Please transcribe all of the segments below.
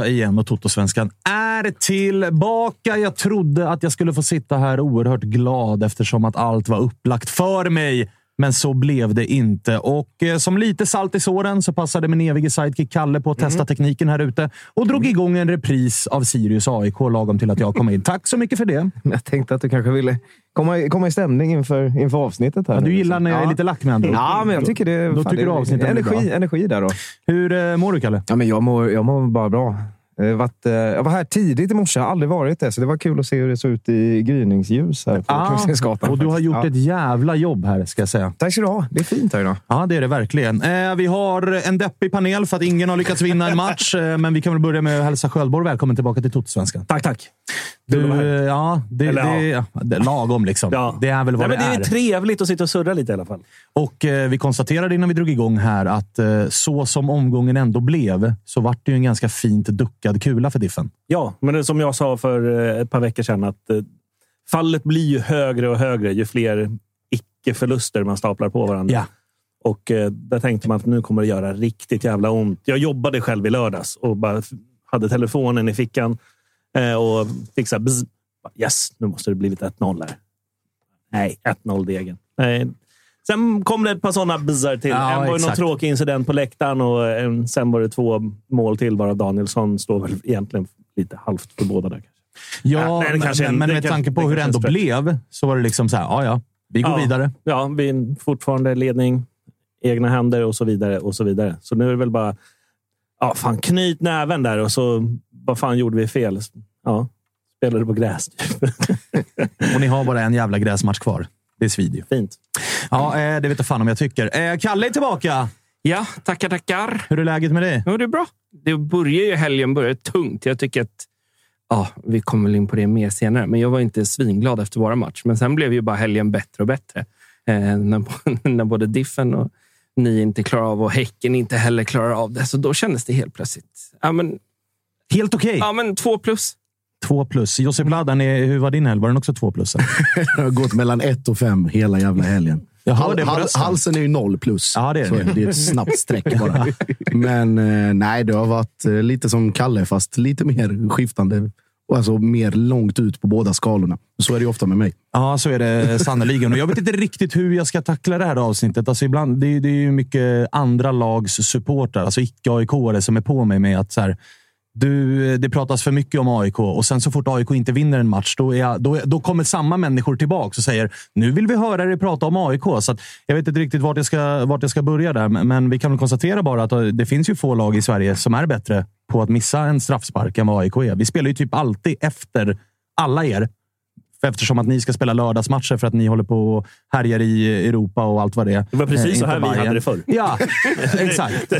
Måndag igen och Toto-svenskan är tillbaka. Jag trodde att jag skulle få sitta här oerhört glad eftersom att allt var upplagt för mig. Men så blev det inte. Och eh, som lite salt i såren så passade min evige sidekick Kalle på att testa tekniken här ute och drog igång en repris av Sirius AIK lagom till att jag kom in. Tack så mycket för det. Jag tänkte att du kanske ville komma, komma i stämning inför, inför avsnittet. Här Ja, du gillar liksom. när jag är Ja. lite lack med andra. Ja, men jag tycker det... Då fan, tycker det, du avsnittet är energi, bra. energi där då. Hur eh, mår du, Kalle? Ja, men jag, mår, jag mår bara bra. Har varit, eh, jag var här tidigt i morse. Jag har aldrig varit det, så det var kul att se hur det såg ut i gryningsljus här på Ah, och du har gjort ja. ett jävla jobb här, ska jag säga. Tack ska du ha. Det är fint här idag. Ja, det är det verkligen. Eh, vi har en deppig panel för att ingen har lyckats vinna en match. Eh, men vi kan väl börja med att hälsa Sköldborg välkommen tillbaka till Totosvenskan. Tack, tack. Du, ja, det, Eller, det, ja. det är lagom liksom. Ja. Det är väl vad Nej, det, det är är. trevligt att sitta och surra lite i alla fall. Och eh, vi konstaterade innan vi drog igång här att eh, så som omgången ändå blev så vart det ju en ganska fint duckad kula för Diffen. Ja, men det är som jag sa för eh, ett par veckor sedan att eh, fallet blir ju högre och högre ju fler icke-förluster man staplar på varandra. Ja. Och eh, där tänkte man att nu kommer det göra riktigt jävla ont. Jag jobbade själv i lördags och bara hade telefonen i fickan och fick så här, bzz, yes, nu måste det blivit 1-0 här. Nej, 1-0 degen. Nej. Sen kom det ett par sådana bizzar till. Ja, en var ju någon tråkig incident på läktaren och en, sen var det två mål till varav Danielsson står väl egentligen lite halvt för båda där. Ja, Ja, nej, men, en- men med tanke på det hur det ändå en blev så var det liksom så här, ja, ja, vi går Ja. vidare. Ja, vi är fortfarande ledning, egna händer och så vidare. och Så vidare. Så nu är det väl bara ja, fan, knyt näven där och så vad fan gjorde vi fel? Ja, spelade på gräs. Och ni har bara en jävla gräsmatch kvar. Det är svidigt. Fint. Ja, eh, det vet jag fan om jag tycker. Eh, Kalle är tillbaka! Ja, tackar, tackar. Hur är läget med dig? Jo, det är bra. Det börjar ju helgen börjar tungt. Jag tycker att... Ja, vi kommer väl in på det mer senare, men jag var inte svinglad efter våra match. Men sen blev ju bara helgen bättre och bättre. Eh, när, när både Diffen och ni inte klarar av och Häcken inte heller klarar av det. Så då kändes det helt plötsligt... Ja, men, Helt okej. ja, men två plus. Två plus. Josip Ladan, är- hur var din helg? Var den också två plus? Jag har gått mellan ett och fem hela jävla helgen. Jag hör det på hal, rösten. halsen är ju noll plus. Ja, det är Så det. det är ett snabbt streck bara. Men eh, nej, det har varit eh, lite som Kalle, fast lite mer skiftande alltså, mer långt ut på båda skalorna. Så är det ju ofta med mig. Ja, så är det sannerligen. Och jag vet inte riktigt hur jag ska tackla det här avsnittet. Alltså ibland, det, är- det är ju mycket andra lags supportrar, alltså icke-AIK-are, som är på mig med att så här, du, det pratas för mycket om AIK och sen så fort AIK inte vinner en match, då, är jag, då, då kommer samma människor tillbaka och säger nu vill vi höra dig prata om AIK. Så att, jag vet inte riktigt vart jag, ska, vart jag ska börja där, men men vi kan väl konstatera bara att eh, det finns ju få lag i Sverige som är bättre på att missa en straffspark än vad AIK är. Vi spelar ju typ alltid efter alla er. Eftersom att ni ska spela lördagsmatcher för att ni håller på och härjar i Europa och allt vad det är. Det var precis Eh, så här vi Bayern. hade det förr. Ja, exakt.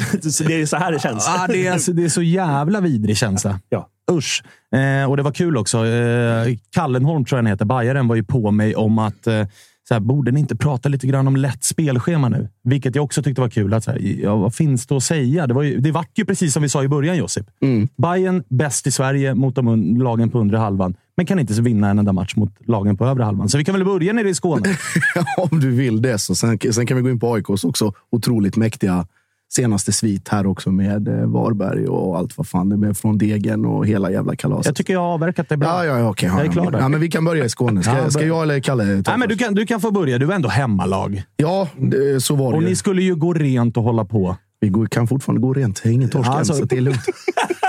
Det är så här det känns. Ja, det, är, det är så jävla vidrig känsla. Ja. Usch. Eh, och det var kul också. Eh, Kallenholm tror jag han heter. Bajaren var ju på mig om att eh, så här, borde ni inte prata lite grann om lätt spelschema nu? Vilket jag också tyckte var kul. Att, så här, ja, vad finns det att säga? Det, var ju, det vart ju precis som vi sa i början, Josip. Mm. Bayern bäst i Sverige mot de lagen på undre halvan, men kan inte vinna en enda match mot lagen på övre halvan. Så vi kan väl börja nere i Skåne. Om du vill det. Så sen, sen kan vi gå in på AIKs också otroligt mäktiga senaste svit här också med eh, Varberg och allt vad fan det är med från Degen och hela jävla kalaset. Jag tycker jag har avverkat det bra. Ja, ja, ja, okej. Jag är ja, klar ja. där. ja, men Vi kan börja i Skåne. Ska, Ja, ska jag eller Kalle ta Nej, men du, kan, du kan få börja. Du är ändå hemmalag. Ja, det, så var det Och ni skulle ju gå rent och hålla på. Vi går, kan fortfarande gå rent. Ingen torsk än, Alltså- så det är lugnt.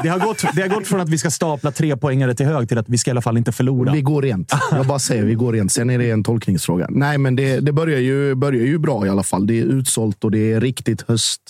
Det har, gått, det har gått från att vi ska stapla tre poängare till hög till att vi ska i alla fall inte förlora. Vi går rent. Jag bara säger vi går rent. Sen är det en tolkningsfråga. Nej, men det, det börjar, ju, börjar ju bra i alla fall. Det är utsålt och det är riktigt höst.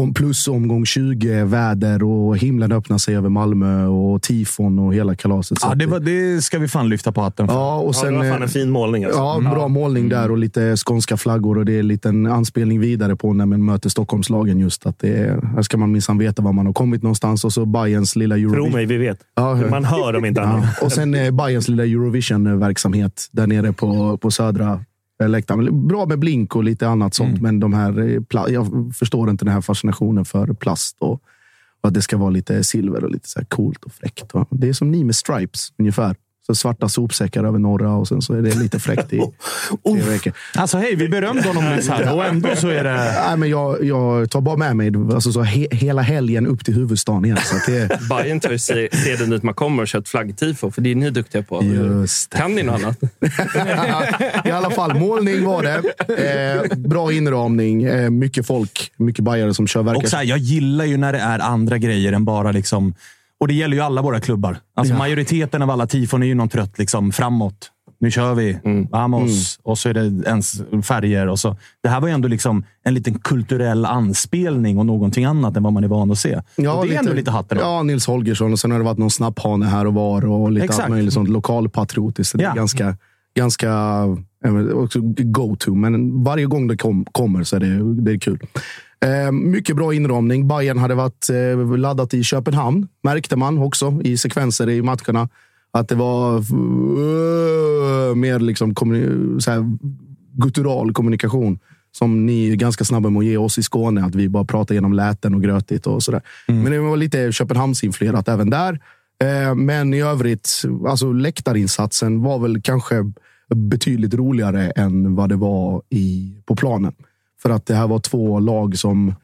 Om plus omgång 20, väder och himlen öppnar sig över Malmö och tifon och hela kalaset. Ja, det, var, det ska vi fan lyfta på hatten för. Ja, och Ja, sen, det var fan eh, en fin målning. Alltså. Ja, bra målning där och lite skånska flaggor. Och det är en liten anspelning vidare på när man möter Stockholmslagen. Just att det är, här ska man minsann veta var man har kommit någonstans. Och så Bayerns lilla Tro Eurovision. mig, vi vet. Ja, Man hör om inte annat. Ja. Och sen eh, Bayerns lilla Eurovision-verksamhet där nere på, på södra eh, läktaren. Bra med blink och lite annat sånt, men de här, eh, jag förstår inte den här fascinationen för plast och, och att det ska vara lite silver och lite så här coolt och fräckt. Det är som ni med stripes ungefär. Så svarta sopsäckar över norra och sen så är det lite fräckt i tre veckor. Alltså hej, vi berömde honom nyss här och ändå så är det... Nej, men jag, jag tar bara med mig alltså, så he, hela helgen upp till huvudstaden igen. Så att det, Bayern tar ju se- seden dit man kommer och kör ett flaggtifo, för det är ni duktiga på. Just det. Kan ni något annat? I alla fall, målning var det. Eh, bra inramning. Eh, mycket folk, mycket bajare som kör Och verkar... så här, jag gillar ju när det är andra grejer än bara liksom... Och det gäller ju alla våra klubbar. Alltså Ja. Majoriteten av alla tifon är ju någon trött liksom framåt. Nu kör vi. Vamos. Och så är det ens färger. Och så. Det här var ju ändå liksom en liten kulturell anspelning och någonting annat än vad man är van att se. och det är ändå lite hatten. Ja, Nils Holgersson och sen har det varit någon snapphane här och var och lite Exakt. allt möjligt sånt lokalpatriotiskt. Så Det Ja. är ganska, ganska vet, också go-to, men varje gång det kom, kommer så är det, det är kul. Eh, mycket bra inramning. Bayern hade varit eh, laddat i Köpenhamn, märkte man också i sekvenser i matcherna. Att det var eh, mer liksom kommuni- så här, guttural kommunikation som ni är ganska snabba med att ge oss i Skåne. Att vi bara pratar genom läten och grötigt och sådär. Men det var lite Köpenhamnsinfluerat även där. Eh, Men i övrigt, alltså läktarinsatsen var väl kanske betydligt roligare än vad det var i, på planen. För att det här var två lag som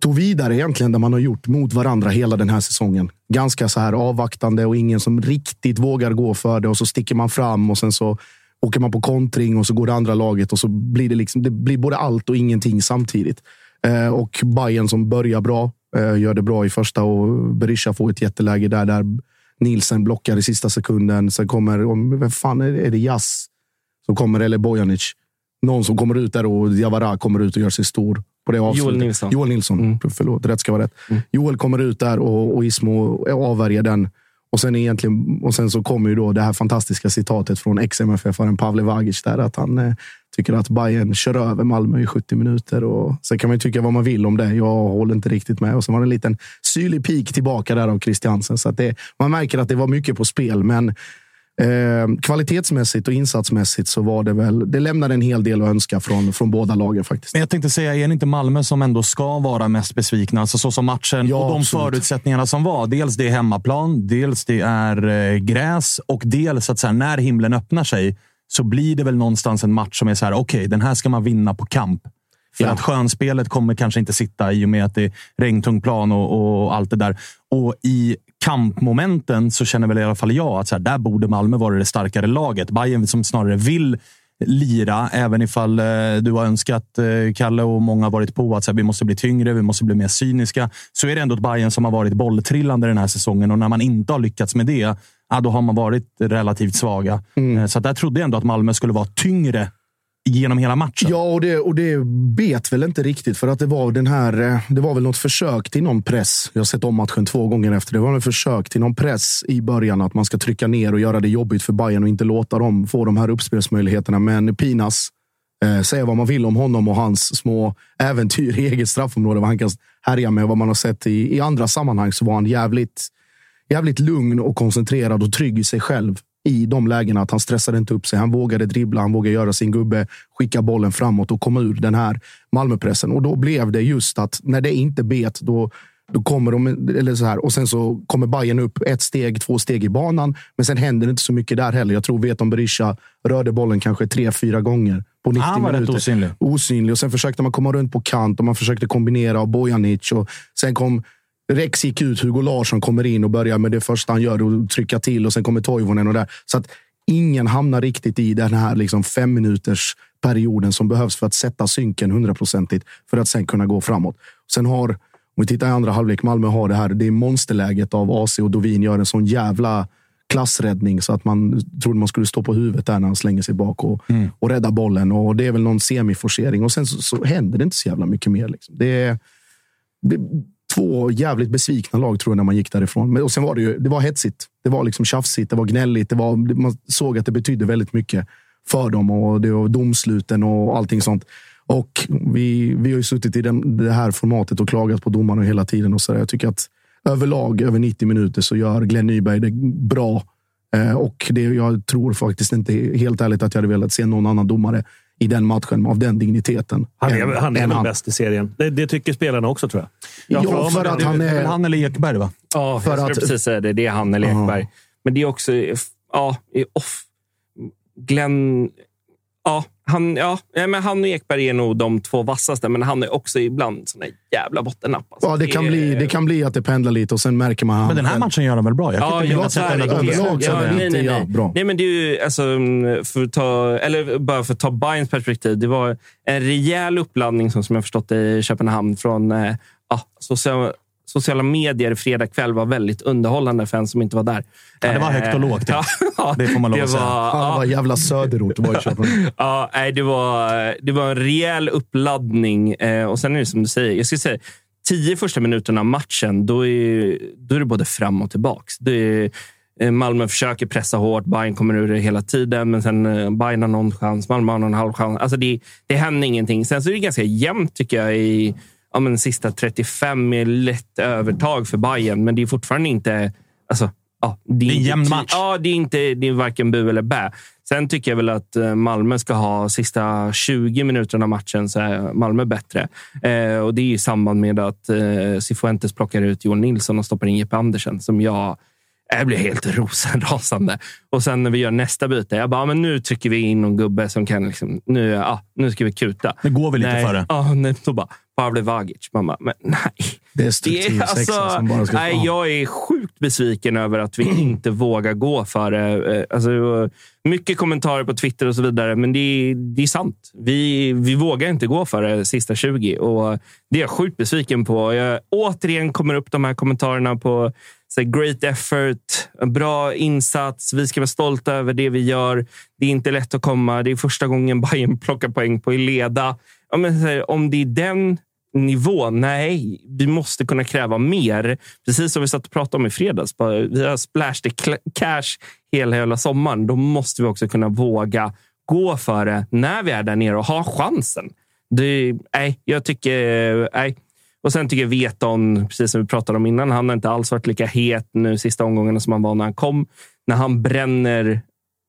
tog vidare egentligen det man har gjort mot varandra hela den här säsongen. Ganska så här avvaktande och ingen som riktigt vågar gå för det och så sticker man fram och sen så åker man på kontring och så går det andra laget och så blir det liksom, det blir både allt och ingenting samtidigt. Eh, och Bayern som börjar bra, eh, gör det bra i första och Berisha får ett jätteläge där, där Nielsen blockar i sista sekunden. Sen kommer, vem fan är det, är det Jas som kommer eller Bojanic? Någon som kommer ut där och Diawara kommer ut och gör sig stor. På det avslutet. Joel Nilsson. Joel Nilsson. Förlåt, rätt ska vara rätt. Joel kommer ut där och, och Ismo avvärjer den. Och sen, egentligen, och sen så kommer ju då det här fantastiska citatet från ex-MFF-aren Pavle Vagic där att han eh, tycker att Bayern kör över Malmö i 70 minuter. Och sen kan man ju tycka vad man vill om det. Jag håller inte riktigt med. Och så var det en liten syrlig pik tillbaka där av Christiansen. Så att det, man märker att det var mycket på spel, men Eh, kvalitetsmässigt och insatsmässigt så var det väl. Det lämnade en hel del att önska från, från båda lagen faktiskt. Men jag tänkte säga, är det inte Malmö som ändå ska vara mest besvikna? Alltså så som matchen Ja, och de absolut. förutsättningarna som var. Dels det är hemmaplan, dels det är eh, gräs och dels att så här, när himlen öppnar sig så blir det väl någonstans en match som är så här, okej, den här ska man vinna på kamp. För Ja. att skönspelet kommer kanske inte sitta i och med att det är regntung plan och, och allt det där. Och i kampmomenten så känner väl i alla fall jag att så här, där borde Malmö vara det starkare laget. Bayern som snarare vill lira, även ifall eh, du har önskat, eh, Kalle och många har varit på att så här, vi måste bli tyngre, vi måste bli mer cyniska. Så är det ändå ett Bayern som har varit bolltrillande den här säsongen och när man inte har lyckats med det, ja, då har man varit relativt svaga. Eh, Så där trodde jag ändå att Malmö skulle vara tyngre genom hela matchen. Ja, och det, och det bet väl inte riktigt för att det var den här. Eh, det var väl något försök till någon press. Jag har sett om matchen två gånger efter. Det var ett försök till någon press i början att man ska trycka ner och göra det jobbigt för Bayern och inte låta dem få de här uppspelsmöjligheterna. Men Pinas, eh, säga vad man vill om honom och hans små äventyr i eget straffområde, vad han kan härja med, vad man har sett i, i andra sammanhang, så var han jävligt, jävligt lugn och koncentrerad och trygg i sig själv i de lägena. Att han stressade inte upp sig. Han vågade dribbla, han vågade göra sin gubbe, skicka bollen framåt och komma ur den här Malmöpressen. Och då blev det just att när det inte bet, då, då kommer de, eller så här, och sen så kommer Bayern upp ett steg, två steg i banan. Men sen händer det inte så mycket där heller. Jag tror Veton Berisha rörde bollen kanske tre, fyra gånger på 90 Han var rätt minuter. osynlig. osynlig. Och sen försökte man komma runt på kant och man försökte kombinera och Bojanic. Och sen kom Rex gick ut, Hugo Larsson kommer in och börjar med det första han gör, och trycka till och sen kommer Toivonen och där. Så att ingen hamnar riktigt i den här liksom fem minuters perioden som behövs för att sätta synken hundraprocentigt för att sen kunna gå framåt. Sen har, om vi tittar i andra halvlek, Malmö har det här, det är monsterläget av AC och Dovin gör en sån jävla klassräddning så att man trodde man skulle stå på huvudet där när han slänger sig bak och, och rädda bollen. Och Det är väl någon semiforcering och sen så, så händer det inte så jävla mycket mer. Liksom. Det är, det, två jävligt besvikna lag tror jag när man gick därifrån. Men, och sen var det ju det var hetsigt. Det var liksom tjafsigt, det var gnälligt. Det var, man såg att det betydde väldigt mycket för dem och det var domsluten och allting sånt. Och vi, vi har ju suttit i den, det här formatet och klagat på domarna hela tiden. Och så där. Jag tycker att överlag, över 90 minuter, så gör Glenn Nyberg det bra. Eh, och det, jag tror faktiskt inte helt ärligt att jag hade velat se någon annan domare i den matchen av den digniteten. Han är, än- han är väl bäst i serien. Det, det tycker spelarna också, tror jag. Ja, för att han är han eller Ekberg, va? Ja, För jag att- precis säga det. Det är han eller Ja. Ekberg. Men det är också... Ja, i off. Glenn... Ja, han, ja, men han och Ekberg är nog de två vassaste, men han är också ibland sån där jävla bottennapp. alltså. Ja, det kan, bli, det kan bli att det pendlar lite och sen märker man... Men den här matchen gör han väl bra? Jag kan Ja, inte minnas att den överlag ja, nej, inte nej, ja, nej. bra. Nej, men det är ju, alltså, för att ta, eller bara för att ta Bayerns perspektiv. Det var en rejäl uppladdning som, som jag förstått det, i Köpenhamn från eh, ja, social, sociala medier fredag kväll var väldigt underhållande för en som inte var där. Ja, det var högt och lågt, ja. Ja, Det får man lov det att säga. var- Fan, ja, vad jävla söderort var i Köpenhamn. Ja, nej, det, var, det var en rejäl uppladdning. Eh, och sen är det som du säger, jag skulle säga tio första minuterna av matchen, då är, då är det både fram och tillbaks. Det är, eh, Malmö försöker pressa hårt, Bayern kommer ur det hela tiden, men sen eh, Bayern har någon chans, Malmö har någon halv chans. Alltså det, det händer ingenting. Sen så är det ganska jämnt tycker jag i ja, men, sista 35 med lätt övertag för Bayern, men det är fortfarande inte... Alltså, ja, det, är en jämn match. Ja, det är, inte, det är varken bu eller bä. Sen tycker jag väl att eh, Malmö ska ha sista 20 minuterna av matchen så är Malmö bättre. Eh, och Det är i samband med att eh, Cifuentes plockar ut Johan Nilsson och stoppar in Jeppe Andersen som jag jag blir helt rosenrasande. Och sen när vi gör nästa byte, jag bara, "Ja, men nu trycker vi in någon gubbe som kan... Liksom, nu, ja, nu ska vi kuta. Nu går vi lite nej, före. Ja, nej, då bara, Pavle Vagic. Man bara, men nej. Det är Det struktur är, sexa alltså, som bara ska... nej, Ja. jag är sjukt besviken över att vi inte vågar gå för det. Eh, Alltså, mycket kommentarer på Twitter och så vidare, men det är, det är sant. Vi, vi vågar inte gå för det sista 20 och det är jag sjukt besviken på. Jag, återigen kommer upp de här kommentarerna på så great effort, bra insats, vi ska vara stolta över det vi gör. Det är inte lätt att komma. Det är första gången Bayern plockar poäng på Ileda. Ja, men, så här, om det är den nivån... Nej, vi måste kunna kräva mer. Precis som vi satt och pratade om i fredags. Bara, Vi har splashed the cash hela, hela sommaren. Då måste vi också kunna våga gå för det när vi är där nere och ha chansen. Det, nej, jag tycker... Nej. Och sen tycker jag Veton, precis som vi pratade om innan, han har inte alls varit lika het nu sista omgångarna som han var när han kom. När han bränner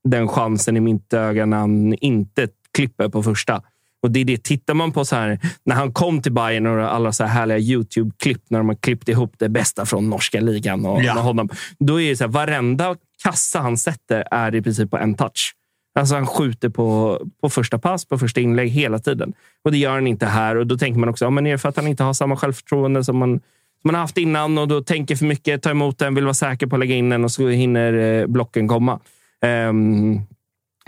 den chansen i mitt öga när han inte klipper på första. Och det är det, tittar man på så här, när han kom till Bayern och alla så här härliga YouTube-klipp när de har klippt ihop det bästa från norska ligan och Ja. honom. Då är det så här, varenda kassa han sätter är i princip på en touch. Alltså han skjuter på, på första pass, på första inlägg hela tiden. Och det gör han inte här. Och då tänker man också, ja, men är det för att han inte har samma självförtroende som man man har haft innan och då tänker för mycket, tar emot den, vill vara säker på att lägga in den och så hinner eh, blocken komma. Ehm,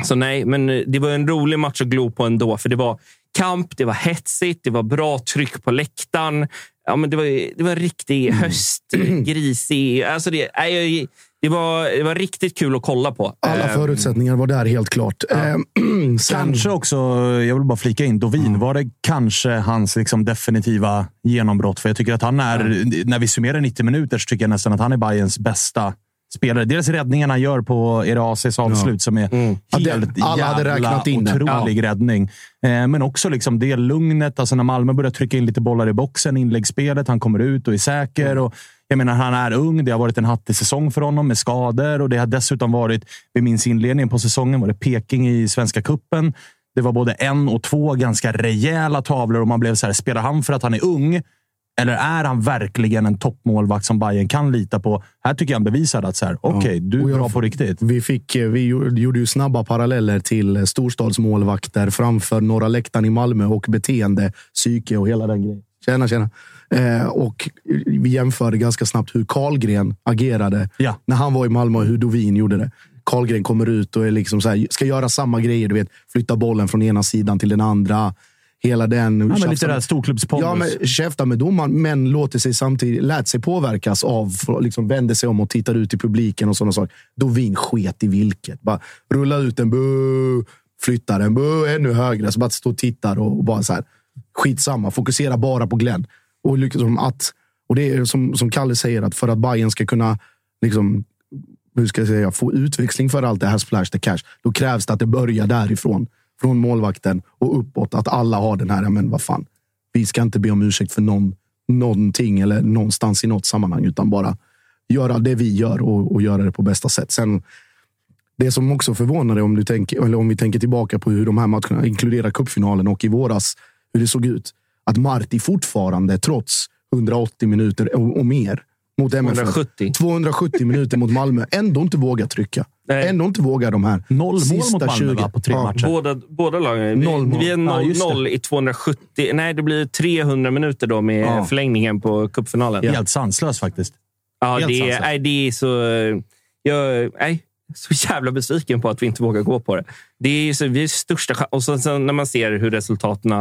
så nej, men det var en rolig match att glo på ändå, för det var kamp, det var hetsigt, det var bra tryck på läktaren. Ja, men det, var, det var en riktig Mm. höstgrisig... Alltså det, nej, det, var, det var riktigt kul att kolla på. Alla Ehm, förutsättningar var där helt klart. Ehm, sen, Kanske också, jag vill bara flika in, Dovin. Var det kanske hans liksom definitiva genombrott? För jag tycker att han är, när vi summerar 90 minuter, så tycker jag nästan att han är Bayerns bästa spelare. Dels räddningarna han gör på Erasis avslut som är Ja, det- helt alla hade jävla räknat in otrolig räddning. Eh, men också liksom det lugnet, alltså när Malmö börjar trycka in lite bollar i boxen, inläggsspelet, han kommer ut och är säker. Och, jag menar, han är ung. Det har varit en hattig säsong för honom med skador och det har dessutom varit, vi minns inledningen på säsongen, var det Peking i Svenska Kuppen. Det var både en och två ganska rejäla tavlor och man blev så här, spelar han för att han är ung? Eller är han verkligen en toppmålvakt som Bayern kan lita på? Här tycker jag han bevisade att så här, okej, du Och är jag- bra på riktigt. Vi, fick, eh, vi gjorde gjorde ju snabba paralleller till eh, storstadsmålvakter framför Norra läktaren i Malmö och beteende, psyke och hela den grejen. Tjena, tjena. Eh, och vi jämförde ganska snabbt hur Karlgren agerade Ja. när han var i Malmö och hur Dovin gjorde det. Karlgren kommer ut och är liksom så här, ska göra samma grejer. Du vet, flytta bollen från ena sidan till den andra. Hela den. Ja, men lite det här storklubbspondus. Ja, men käfta med domaren, men låter sig samtidigt, lät sig påverkas av, liksom vände sig om och tittar ut i publiken och sådana saker. Dovin sket i vilket. Bara rulla ut en, bu, flytta den, bu, ännu högre. Så bara stå och tittar och, och bara så här. Skitsamma, fokusera bara på Glenn. Och, liksom att, och det är som, som Kalle säger, att för att Bayern ska kunna liksom, hur ska jag säga, få utväxling för allt det här splash the cash, då krävs det att det börjar därifrån. Från målvakten och uppåt. Att alla har den här, men vad fan. Vi ska inte be om ursäkt för någon, någonting eller någonstans i något sammanhang, utan bara göra det vi gör och, och göra det på bästa sätt. Sen, det som också förvånar är om, du tänker, eller om vi tänker tillbaka på hur de här matcherna, inkluderar cupfinalen och i våras, hur det såg ut. Att Marti fortfarande, trots 180 minuter och, och mer, mot MFF, 170. 270 minuter mot Malmö, ändå inte våga trycka. Nej. Ändå inte våga de här Noll mål sista mot Malmö 20. va, på tre Ja. matcher. Båda, båda lagen. Vi, Noll mål. vi är Ja, just det. 0-0 i 270. Nej, det blir 300 minuter då med Ja. förlängningen på cupfinalen. Helt sanslös faktiskt. Ja, Helt det, är- sanslöst. nej, det är så... Jag nej, så jävla besviken på att vi inte vågar gå på det. Det är så, vi är största chans- Och så, sen när man ser hur resultaten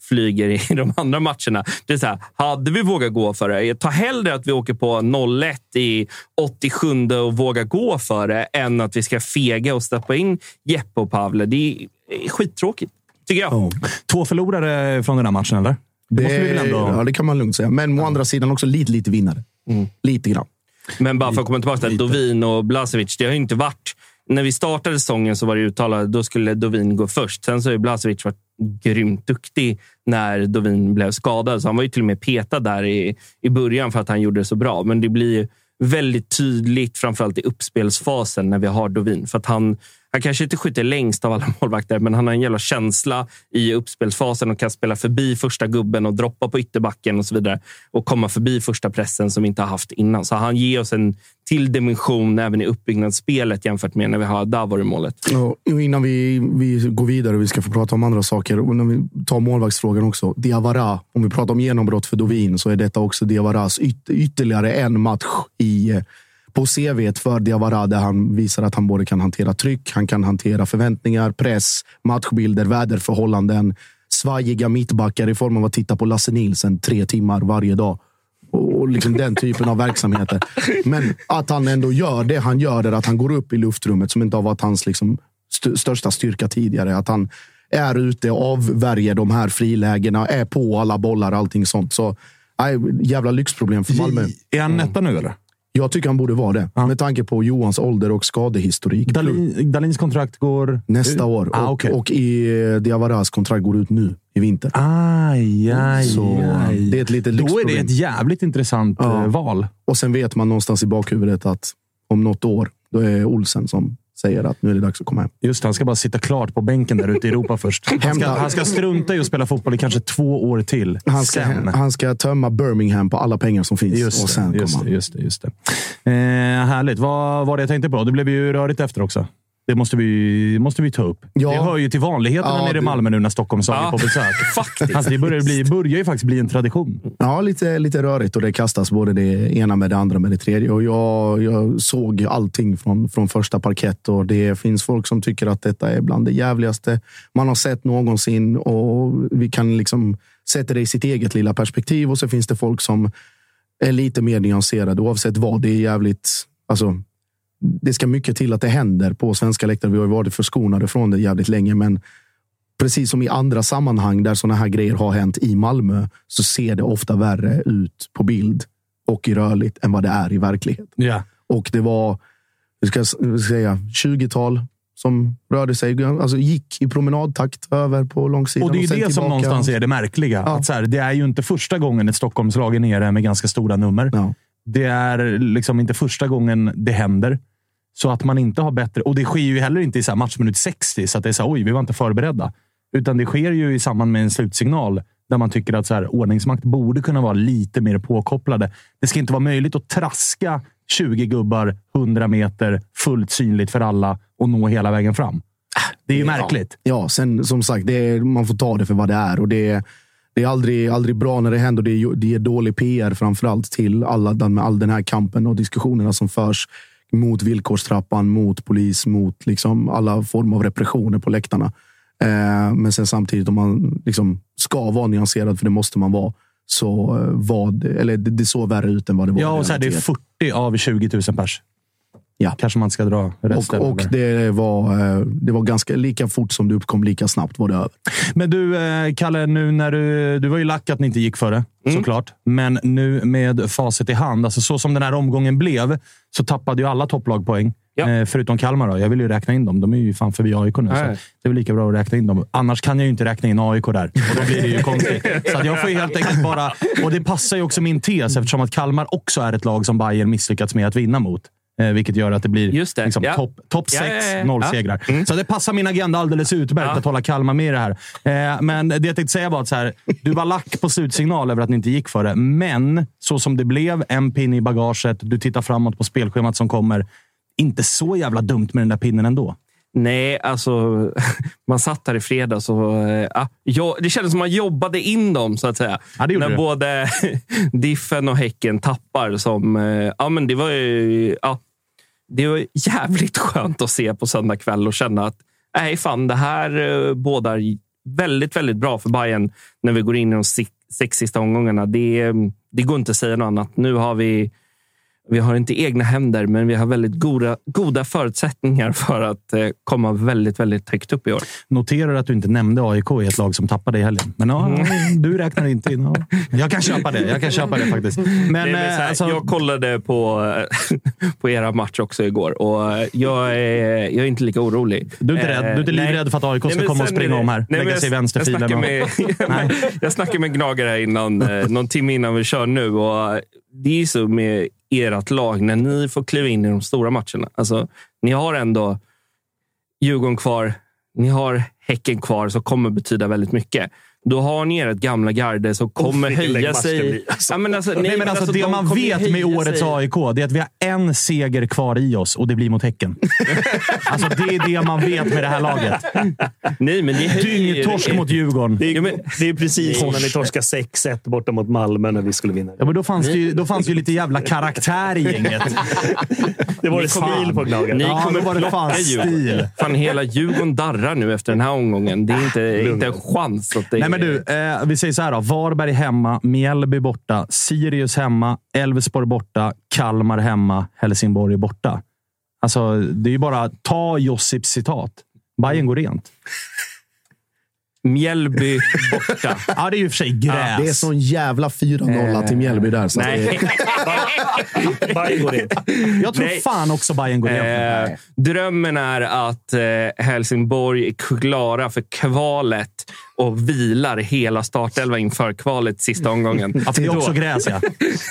flyger i de andra matcherna. Det är så här, hade vi vågat gå för det? Jag tar hellre att vi åker på 0-1 i 87 och vågar gå för det än att vi ska fega och stoppa in Jeppe och Pavle. Det är skittråkigt, tycker jag. Ja. Två förlorare från den här matchen, eller? Det, måste vi väl ändå... Ja, det kan man lugnt säga. Men å andra sidan också lite, lite vinnare. Mm. Lite grann. Men bara för att komma tillbaka till Dovin och Blasevic. Det har ju inte varit... När vi startade säsongen så var det uttalat då skulle Dovin gå först. Sen så har ju Blasevic varit grymt duktig när Dovin blev skadad. Så han var ju till och med petad där i, i början för att han gjorde det så bra. Men det blir väldigt tydligt, framförallt i uppspelsfasen, när vi har Dovin. För att han, han kanske inte skjuter längst av alla målvakter, men han har en jävla känsla i uppspelsfasen och kan spela förbi första gubben och droppa på ytterbacken och så vidare. Och komma förbi första pressen som vi inte har haft innan. Så han ger oss en till dimension även i uppbyggnadsspelet jämfört med när vi har Davor i målet. Och innan vi, vi går vidare och vi ska få prata om andra saker. Och när vi tar målvaktsfrågan också. Diawara, om vi pratar om genombrott för Dovin så är detta också Diawaras yt, ytterligare en match i, eh, på CV för Diawara där han visar att han både kan hantera tryck, han kan hantera förväntningar, press, matchbilder, väderförhållanden. Svajiga mittbackar i form av att titta på Lasse Nilsen tre timmar varje dag. Och liksom den typen av verksamheter. Men att han ändå gör det han gör, är att han går upp i luftrummet som inte har varit hans liksom, st största styrka tidigare. Att han är ute och avvärjer de här frilägena, är på alla bollar, allting sånt. Så nej, jävla lyxproblem för Malmö. Är han netta nu, eller? Jag tycker han borde vara det. Med tanke på Johans ålder och skadehistorik. Dalin, Dalins kontrakt går... Nästa år. Ah, och, okej. och i eh, Diawaras kontrakt går ut nu i vinter. Aj, aj, Så aj. det är ett litet Då är det ett jävligt intressant Ja. eh, val. Och sen vet man någonstans i bakhuvudet att om något år, då är Olsen som säger att nu är det dags att komma hem. Just det, han ska bara sitta klart på bänken där ute i Europa först. Han ska, han ska strunta i att spela fotboll i kanske två år till. Han ska, Sen. han ska tömma Birmingham på alla pengar som finns. Just och sen det, just kommer det, han. just det, just det. Eh, härligt. Vad var det jag tänkte på? Det blev ju rörigt efter också. Det måste vi, måste vi ta upp. Ja. Det hör ju till vanligheterna Ja, nere i Malmö nu när Stockholmslag Ja, är på besök. faktiskt. Alltså, det börjar, bli, börjar ju faktiskt bli en tradition. Ja, lite, lite rörigt och det kastas både det ena med det andra med det tredje. Och jag, jag såg allting från, från första parkett och det finns folk som tycker att detta är bland det jävligaste man har sett någonsin. Och vi kan liksom sätta det i sitt eget lilla perspektiv och så finns det folk som är lite mer nyanserade oavsett vad. Det är jävligt... Alltså, det ska mycket till att det händer på svenska läktare. Vi har ju varit förskonade från det jävligt länge, men precis som i andra sammanhang där sådana här grejer har hänt i Malmö så ser det ofta värre ut på bild och i rörligt än vad det är i verklighet. Ja. Och det var ska säga, 20-tal som rörde sig, alltså gick i promenadtakt över på långsidan. Och det är sen det som tillbaka. någonstans är det märkliga. Ja. Att så här, det är ju inte första gången ett Stockholmslag är nere med ganska stora nummer. Ja. Det är liksom inte första gången det händer. Så att man inte har bättre... Och det sker ju heller inte i så matchminut 60, så att det är så här, oj, vi var inte förberedda. Utan det sker ju i samband med en slutsignal där man tycker att så här, ordningsmakt borde kunna vara lite mer påkopplade. Det ska inte vara möjligt att traska 20 gubbar 100 meter fullt synligt för alla och nå hela vägen fram. Det är ju märkligt. Ja, sen som sagt, är, man får ta det för vad det är. Och det är, det är aldrig, aldrig bra när det händer. Det är, det är dålig PR framförallt till alla, med all den här kampen och diskussionerna som förs mot villkorstrappan, mot polis, mot liksom alla former av repressioner på läktarna. Eh, men sen samtidigt, om man liksom ska vara nyanserad, för det måste man vara, så eh, var det, eller det, det såg värre ut än vad det var. Ja, och så här, det är realiteten. 40 av 20 000 pers. Ja. Kanske man ska dra resten. och, och det var, eh, det var ganska lika fort som det uppkom, lika snabbt var det över. Men du, eh, Kalle, nu när du, du var ju lack att ni inte gick före, Mm. såklart. Men nu med facit i hand, alltså så som den här omgången blev, så tappade ju alla topplag poäng. Ja. Eh, förutom Kalmar. Då. Jag vill ju räkna in dem. De är ju fan förbi AIK nu. Så det är väl lika bra att räkna in dem. Annars kan jag ju inte räkna in AIK där. Och då blir det ju konstigt. Så jag får helt enkelt bara... Och det passar ju också min tes eftersom att Kalmar också är ett lag som Bayern misslyckats med att vinna mot. Eh, vilket gör att det blir Just det. Liksom, Ja. topp top Ja, sex, ja, ja. noll Ja. segrar. Mm. Så det passar min agenda alldeles utmärkt Ja. att hålla Kalmar med i det här. Eh, men det jag tänkte säga var att så här, du var lack på slutsignal över att ni inte gick för det. Men så som det blev, en pinne i bagaget, du tittar framåt på spelschemat som kommer. Inte så jävla dumt med den där pinnen ändå. Nej, alltså man satt här i fredags och eh, ja, jag, det kändes som man jobbade in dem så att säga. Ja, När det. både Diffen och Häcken tappar. Som, ja, men det var ju, ja, det var jävligt skönt att se på söndag kväll och känna att nej, fan, det här eh, bådar väldigt, väldigt bra för Bayern när vi går in i de sex sista omgångarna. Det, det går inte att säga något annat. Nu har vi vi har inte egna händer, men vi har väldigt goda, goda förutsättningar för att eh, komma väldigt, väldigt högt upp i år. Noterar att du inte nämnde AIK i ett lag som tappade i helgen. Men ja, du räknar inte in. Ja. Jag kan köpa det. Jag kan köpa det faktiskt. Men, Nej, men så eh, här, alltså, jag kollade på, på era match också igår och eh, jag är, jag är inte lika orolig. du är inte, rädd, du är inte Eh, nej. livrädd för att AIK Nej, ska men komma och springa det- om här? Nej, lägga sig i vänsterfilen? Jag och- snackade med, jag snackade med Gnager här innan, eh, någon timme innan vi kör nu. Och det är så med ert lag när ni får kliva in i de stora matcherna. Alltså, ni har ändå Djurgården kvar. Ni har Häcken kvar som kommer betyda väldigt mycket. Då har ni ert gamla garde som kommer höja sig. alltså. Ja, men alltså, Nej, men alltså, det de man vet med årets sig. AIK det är att vi har en seger kvar i oss och det blir mot Häcken. alltså, det är det man vet med det här laget. Nej, men Dyngtorsk mot Djurgården. Det är, Ja, men- det är precis som när ni Torsk. torskade 6-1 borta mot Malmö när vi skulle vinna. Ja, men då fanns, det ju, då fanns det ju lite jävla karaktär i gänget. Det var Ni det stil på Gnaget. Ni Ja, kommer var det fan Djurgården. stil. Fan, hela Djurgården darrar nu efter den här omgången. Det är inte, inte en chans. Att det Nej, men du, eh, vi säger så här då. Varberg hemma, Mjällby borta, Sirius hemma, Elfsborg borta, Kalmar hemma, Helsingborg borta. Alltså, det är ju bara ta Josips citat. Bayern går rent. Mjällby borta. Ja, det är ju för sig gräs. Det är sån jävla 4-0 till Mjällby där. Så Nej. är, Bayern går in. Jag tror Nej. fan också Bayern går rent. Eh, drömmen är att eh, Helsingborg är klara för kvalet och vilar hela startelva inför kvalet sista omgången. Ja, det är också gräs, ja.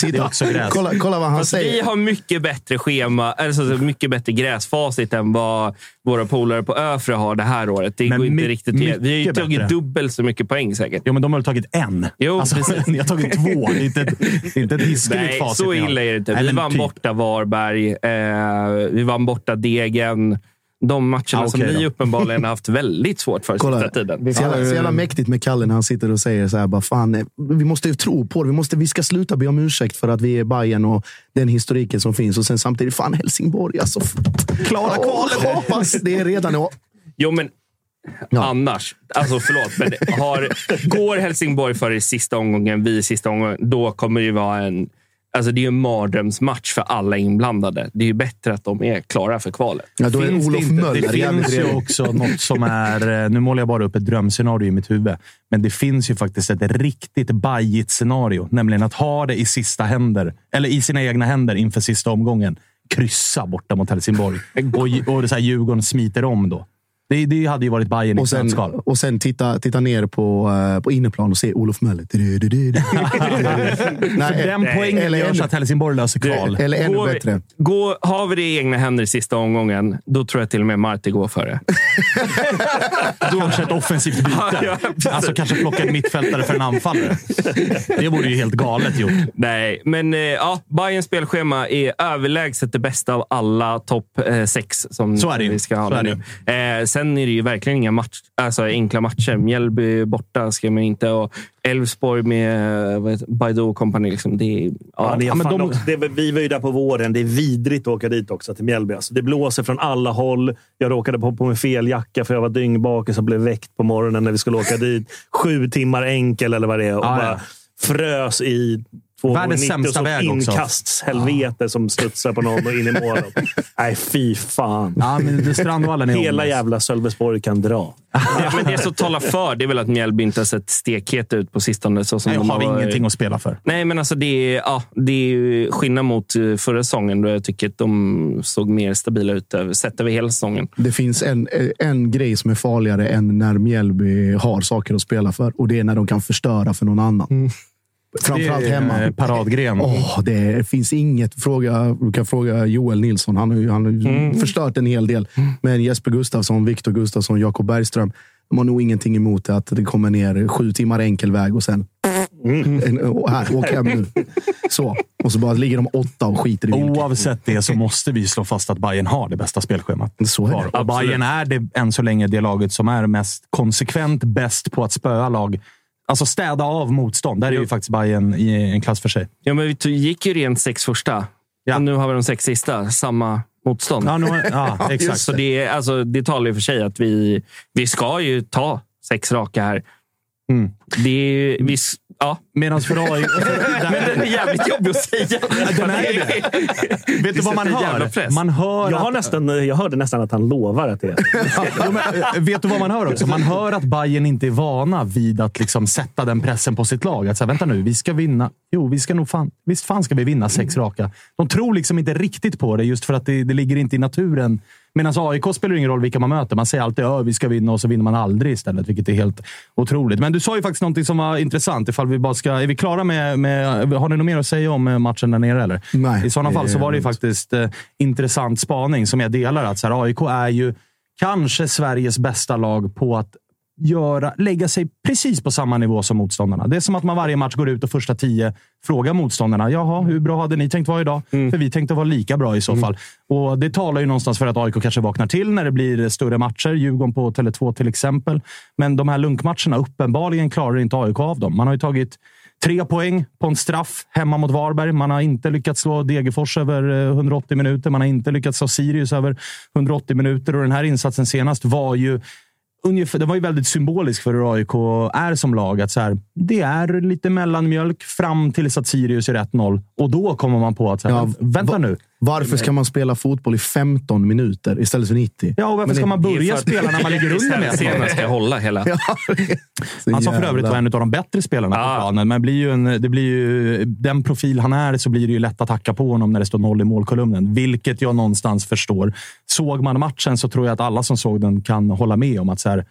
Det är också gräs. kolla, kolla vad han Fast vi säger. har mycket bättre schema, alltså mycket bättre gräsfacit än vad våra polare på Öfre har det här året. Det Men går inte riktigt. Vi har ju tagit bättre. dubbelt så mycket poäng säkert. Jo, men de har väl tagit en? Jo, alltså, precis. Ni har tagit två. Det är inte, ett- inte ett hiskeligt Nej, facit. så illa är det inte. Vi vann typ. borta Varberg. Eh, vi vann borta Degen. De matcherna Ah, som okej ni då. uppenbarligen har haft väldigt svårt för Kolla. sista tiden. Så jävla, så jävla mäktigt med Kalle när han sitter och säger så här, bara, fan, eh, vi måste ju tro på det. Vi, måste, vi ska sluta be om ursäkt för att vi är Bayern och den historiken som finns. Och sen samtidigt, fan Helsingborg alltså. Klara kvalet. Hoppas det är redan. Och, Jo, men annars. Alltså förlåt, men har, går Helsingborg för i sista omgången, vi i sista omgången, då kommer det ju vara en... Alltså det är ju en mardrömsmatch för alla inblandade. Det är ju bättre att de är klara för kvalet. ja, då är Finns det Olof inte- Möller Det finns ju också något som är... eh, Nu målar jag bara upp ett drömscenario i mitt huvud. Men det finns ju faktiskt ett riktigt bajigt scenario. Nämligen att ha det i sista händer, eller i sina egna händer inför sista omgången. Kryssa borta mot Helsingborg. Och, och så här, Djurgården smiter om då. Det, det hade ju varit Bayern i Och ett sen, nötskal. och sen titta, titta ner på, eh, på inneplan och se Olof Möller. Du, du, du, du. Nej, Den poängen eller gör ännu- att Helsingborg löser kval. Eller ännu Går bättre. Går, har vi det i egna händer i sista omgången, då tror jag till och med Marti går före. Kanske ett offensivt byte. Alltså kanske plocka en mittfältare för en anfallare. Det vore ju helt galet gjort. Nej, men eh, ja, Bayerns spelschema är överlägset det bästa av alla topp eh, sex som Så är det ju. vi ska ha nu. Eh, sen är det ju verkligen inga match, alltså, enkla matcher. Mjällby borta ska man inte och Elfsborg med eh, Baidoo och company. Liksom, det ja, Ja, det är Ja, men de- det, vi var ju där på våren. Det är vidrigt att åka dit också, till Mjällby. Alltså, det blåser från alla håll. Jag råkade på, på med fel jacka för jag var dyngbakis och blev väckt på morgonen när vi skulle åka dit. Sju timmar enkel eller vad det är. Och Ja, bara ja. frös i två Världens gånger 90 och sämsta väg också. inkastshelvete som studsar på någon och in i mål. Nej, fy fan. Ja, men det- Strandvallen är Hela jävla Sölvesborg kan dra. Ja, men det som talar för det är väl att Mjällby inte har sett stekhet ut på sistone. Så som Nej, de har vi varit. ingenting att spela för. Nej, men alltså det är, ja, det är skillnad mot eh, förra säsongen då jag tycker att de såg mer stabila ut sett över hela säsongen. Det finns en, en grej som är farligare än när Mjällby har saker att spela för. Och det är när de kan förstöra för någon annan. Framförallt Det är, hemma. eh, Paradgren. Åh, det finns inget. Fråga, du kan fråga Joel Nilsson. Han har ju, han har ju förstört en hel del. Men Jesper Gustafsson, Viktor Gustafsson, Jakob Bergström. De har nog ingenting emot att det kommer ner sju timmar enkel väg och sen... En, och här, åk hem nu. Så. Och så bara ligger de åtta och skiter i villkoren. Oavsett det så måste vi slå fast att Bayern har det bästa spelschemat. Så är det. Och Bayern är det, än så länge det laget som är mest konsekvent bäst på att spöa lag. Alltså städa av motstånd. Där är ju faktiskt Bayern i en klass för sig. Ja, men vi gick ju rent sex första. Ja. Och nu har vi de sex sista. Samma motstånd. Ja, nu, ja exakt. Så det, är, alltså, det talar ju för sig att vi, vi ska ju ta sex raka här. Mm. Det är, vi, ja. Medan AIK... Men den är jävligt jobbig att säga. Den är det. Vet du vad man hör? Man hör Jag, har att, nästan, jag hörde nästan att han lovar att det är Jo, men, eh, vet du vad man hör också? Man hör att Bayern inte är vana vid att liksom sätta den pressen på sitt lag. Att säga, vänta nu, vi ska vinna. Jo, vi ska nog fan, visst fan ska vi vinna sex raka. De tror liksom inte riktigt på det, just för att det, det ligger inte i naturen. Medan AIK spelar ingen roll vilka man möter. Man säger alltid att vi ska vinna och så vinner man aldrig istället, vilket är helt otroligt. Men du sa ju faktiskt någonting som var intressant. Ifall vi bara ska, är vi klara med, med... Har ni något mer att säga om eh, matchen där nere? Eller? Nej, I sådana fall så var det ju faktiskt eh, intressant spaning som jag delar. Att så här, AIK är ju kanske Sveriges bästa lag på att göra, lägga sig precis på samma nivå som motståndarna. Det är som att man varje match går ut och första tio frågar motståndarna. Jaha, hur bra hade ni tänkt vara idag? För vi tänkte vara lika bra i så fall. Och Det talar ju någonstans för att AIK kanske vaknar till när det blir större matcher. Djurgården på Tele2 till exempel. Men de här lunkmatcherna, uppenbarligen klarar inte AIK av dem. Man har ju tagit Tre poäng på en straff hemma mot Varberg. Man har inte lyckats slå Degerfors över eh, 180 minuter. Man har inte lyckats slå Sirius över 180 minuter. Och den här insatsen senast var ju ungefär, det var ju väldigt symbolisk för hur AIK är som lag. Att så här, det är lite mellanmjölk fram tills att Sirius är 1-0. Och då kommer man på att, så här, Ja, vänta va- nu. Varför ska man spela fotboll i 15 minuter istället för 90? Ja, och varför Men ska det- man börja spela när man ligger under med 1-0? Scenen ska hålla hela. Ja, Han sa för övrigt var en av de bättre spelarna på Ja. planen. Men blir ju en, det blir ju, den profil han är så blir det ju lätt att hacka på honom när det står noll i målkolumnen. Vilket jag någonstans förstår. Såg man matchen så tror jag att alla som såg den kan hålla med om att så här,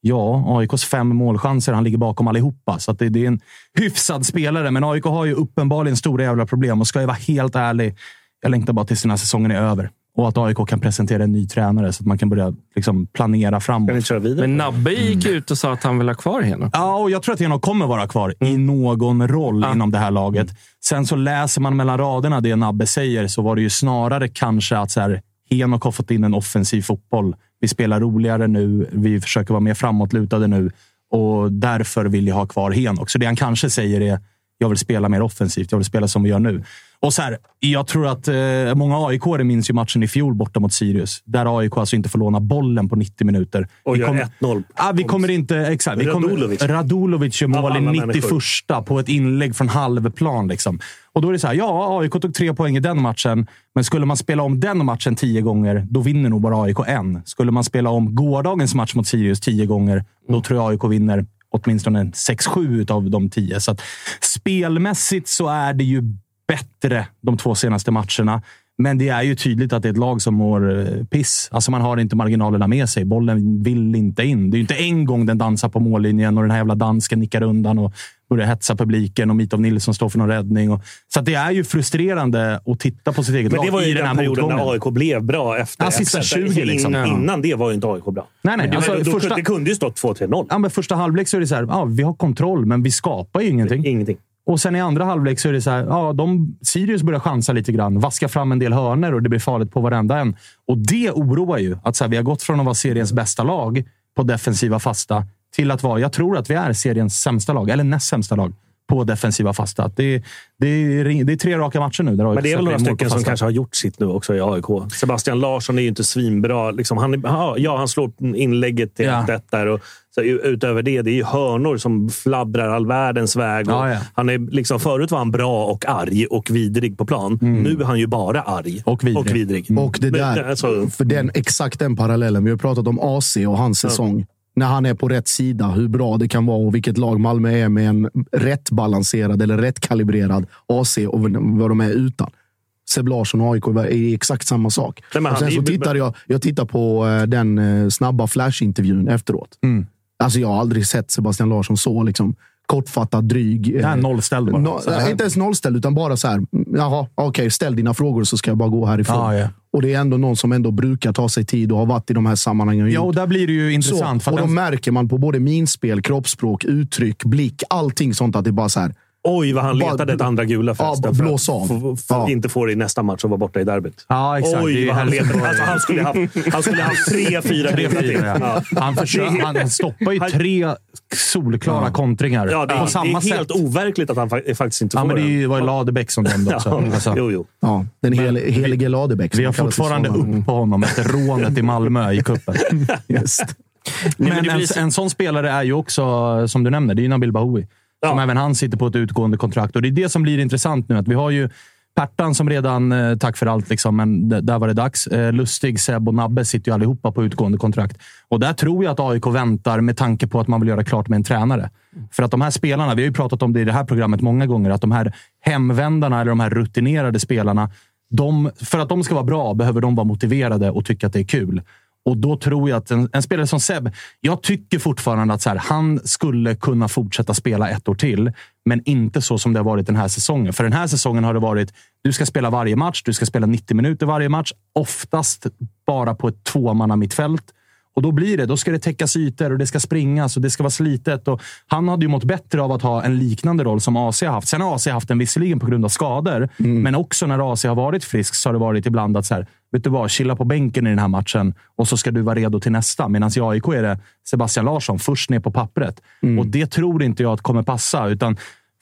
Ja, AIKs fem målchanser. Han ligger bakom allihopa. Så att det, det är en hyfsad spelare. Men AIK har ju uppenbarligen stora jävla problem. Och ska jag vara helt ärlig, jag längtar bara tills den här säsongen är över. Och att AIK kan presentera en ny tränare så att man kan börja liksom, planera framåt. Men Nabbe gick ut och sa att han vill ha kvar Henok. Ja, och jag tror att Henok kommer vara kvar i någon roll inom det här laget. Sen så läser man mellan raderna det Nabbe säger, så var det ju snarare kanske att så här, Henok har fått in en offensiv fotboll. Vi spelar roligare nu. Vi försöker vara mer framåtlutade nu och därför vill jag ha kvar Henok. Så det han kanske säger är jag vill spela mer offensivt. Jag vill spela som vi gör nu. Och så här, jag tror att eh, många aik minns ju matchen i fjol borta mot Sirius. Där AIK alltså inte får låna bollen på 90 minuter. Och vi gör kommer, 1-0. ah, vi kommer inte... Exakt. Vi kommer, Radulovic. Radulovic gör mål i alla 91 människor. på ett inlägg från halvplan. Liksom. Och då är det så här, ja, AIK tog tre poäng i den matchen, men skulle man spela om den matchen tio gånger, då vinner nog bara AIK en. Skulle man spela om gårdagens match mot Sirius tio gånger, då tror jag AIK vinner åtminstone 6-7 av de tio. Så att spelmässigt så är det ju bättre de två senaste matcherna. Men det är ju tydligt att det är ett lag som mår eh, piss. Alltså man har inte marginalerna med sig. Bollen vill inte in. Det är ju inte en gång den dansar på mållinjen och den här jävla dansken nickar undan och börjar hetsa publiken och Mitov Nilsson står för någon räddning. Och, så det är ju frustrerande att titta på sitt eget Men lag det var ju i den här den perioden motgången. när AIK blev bra. Efter, Ja, sista efter, 20 liksom. In, Ja. Innan det var ju inte AIK bra. Nej, nej. Men det, Alltså, då, första- det kunde ju stått 2-3-0. Ja, men första halvlek så är det så här, ja, vi har kontroll, men vi skapar ju ingenting. Ingenting. Och sen i andra halvlek så är det så här, ja, de, Sirius börjar chansa lite grann, vaska fram en del hörner och det blir farligt på varenda en. Och det oroar ju. Att så här, vi har gått från att vara seriens bästa lag på defensiva fasta till att vara, jag tror att vi är seriens sämsta lag, eller näst sämsta lag på defensiva fasta. Det, det, är, det är tre raka matcher nu. Där Men det är väl några stycken som kanske har gjort sitt nu också i AIK. Sebastian Larsson är ju inte svinbra. Liksom, han, ja, han slår inlägget till Ja. 1 där. Och, så, utöver det, det är ju hörnor som fladdrar all världens väg. Och Ja, ja. Han är, liksom, förut var han bra och arg och vidrig på plan. Nu är han ju bara arg Mm. Och vidrig. Och, vidrig. Och det Men, där, alltså, för den, exakt den parallellen. Vi har pratat om AC och hans säsong. När han är på rätt sida, hur bra det kan vara och vilket lag Malmö är med en rätt balanserad eller rätt kalibrerad AC och vad de är utan. Seb Larsson och AIK är exakt samma sak. Nej, och sen så tittar jag, jag tittar på eh, den eh, snabba flash-intervjun efteråt. Mm. Alltså jag har aldrig sett Sebastian Larsson så liksom, kortfattad, dryg. eh, nollställd bara. No, Så inte ens nollställd, utan bara så här. Jaha, okej, ställ dina frågor så ska jag bara gå härifrån. Ja, ja. Och det är ändå någon som ändå brukar ta sig tid och har varit i de här sammanhangen. och Ja, och där blir det ju så, intressant. för och då märker man på både minspel, kroppsspråk, uttryck, blick, allting sånt att det bara så här. Oj, vad han Bara- letade ett andra gula Ja, förresten. för blås att av. få- få- Ja. Inte få det i nästa match och vara borta i derbyt. Ja, exakt. Oj, vad han letade. Alltså, han skulle ha haft, han skulle ha haft tre, fyra Tre, gula till. fyra, ja. Ja. Han, försöker, han stoppar ju tre solklara kontringar Ja, det, på är- samma det är helt sätt. overkligt att han fa- faktiskt inte Ja, får men det var ju Ladebäck som dömde också. Ja, Alltså. Jo, jo. Ja, den hel, helige Ladebäck. Vi har fortfarande upp på honom efter rånet i Malmö i cupen. Just. Men det en, en sån spelare är ju också, som du nämner, det är ju Nabil Bahoui. Som Ja. även han sitter på ett utgående kontrakt. Och det är det som blir intressant nu. Att vi har ju Pertan som redan, eh, tack för allt, liksom, men där var det dags. Eh, Lustig, Seb och Nabbe sitter ju allihopa på utgående kontrakt. Och där tror jag att AIK väntar med tanke på att man vill göra klart med en tränare. För att de här spelarna, vi har ju pratat om det i det här programmet många gånger, att de här hemvändarna eller de här rutinerade spelarna, de, för att de ska vara bra behöver de vara motiverade och tycka att det är kul. Och då tror jag att en, en spelare som Seb, jag tycker fortfarande att så här, han skulle kunna fortsätta spela ett år till, men inte så som det har varit den här säsongen. För den här säsongen har det varit, du ska spela varje match, du ska spela 90 minuter varje match, oftast bara på ett tvåmanna mittfält. Och då blir det, då ska det täckas ytor och det ska springas och det ska vara slitet. Och han hade ju mått bättre av att ha en liknande roll som AC har haft. Sen har AC haft den visserligen på grund av skador, men också när AC har varit frisk så har det varit ibland att så här, vet du vad, chilla på bänken i den här matchen och så ska du vara redo till nästa. Medan i AIK är det Sebastian Larsson först ner på pappret. Och det tror inte jag att kommer passa. utan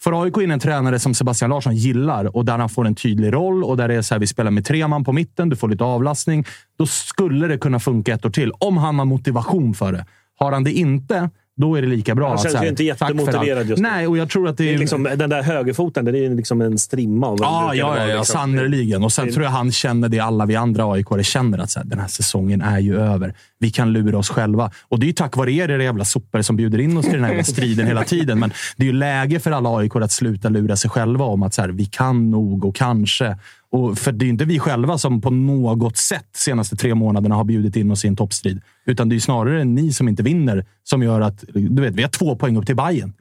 Får AIK in en tränare som Sebastian Larsson gillar och där han får en tydlig roll och där det är så här, vi spelar med tre man på mitten, du får lite avlastning. Då skulle det kunna funka ett år till. Om han har motivation för det. Har han det inte, då är det lika bra. Han känns här, ju inte jättemotiverad just nu. Nej, och jag tror att det Det är... är liksom, den där högerfoten, den är ju liksom en strimma. av det Ja, ja, ja, ja liksom. sannerligen. Och sen Det- tror jag han känner det alla vi andra aik känner. Att så här, den här säsongen är ju över. Vi kan lura oss själva. Och det är ju tack vare er, era jävla sopor, som bjuder in oss till den här striden hela tiden. Men det är ju läge för alla aik att sluta lura sig själva om att så här, vi kan nog och kanske. Och för det är inte vi själva som på något sätt senaste tre månaderna har bjudit in oss i en toppstrid. Utan det är snarare ni som inte vinner som gör att du vet, vi har två poäng upp till Bayern.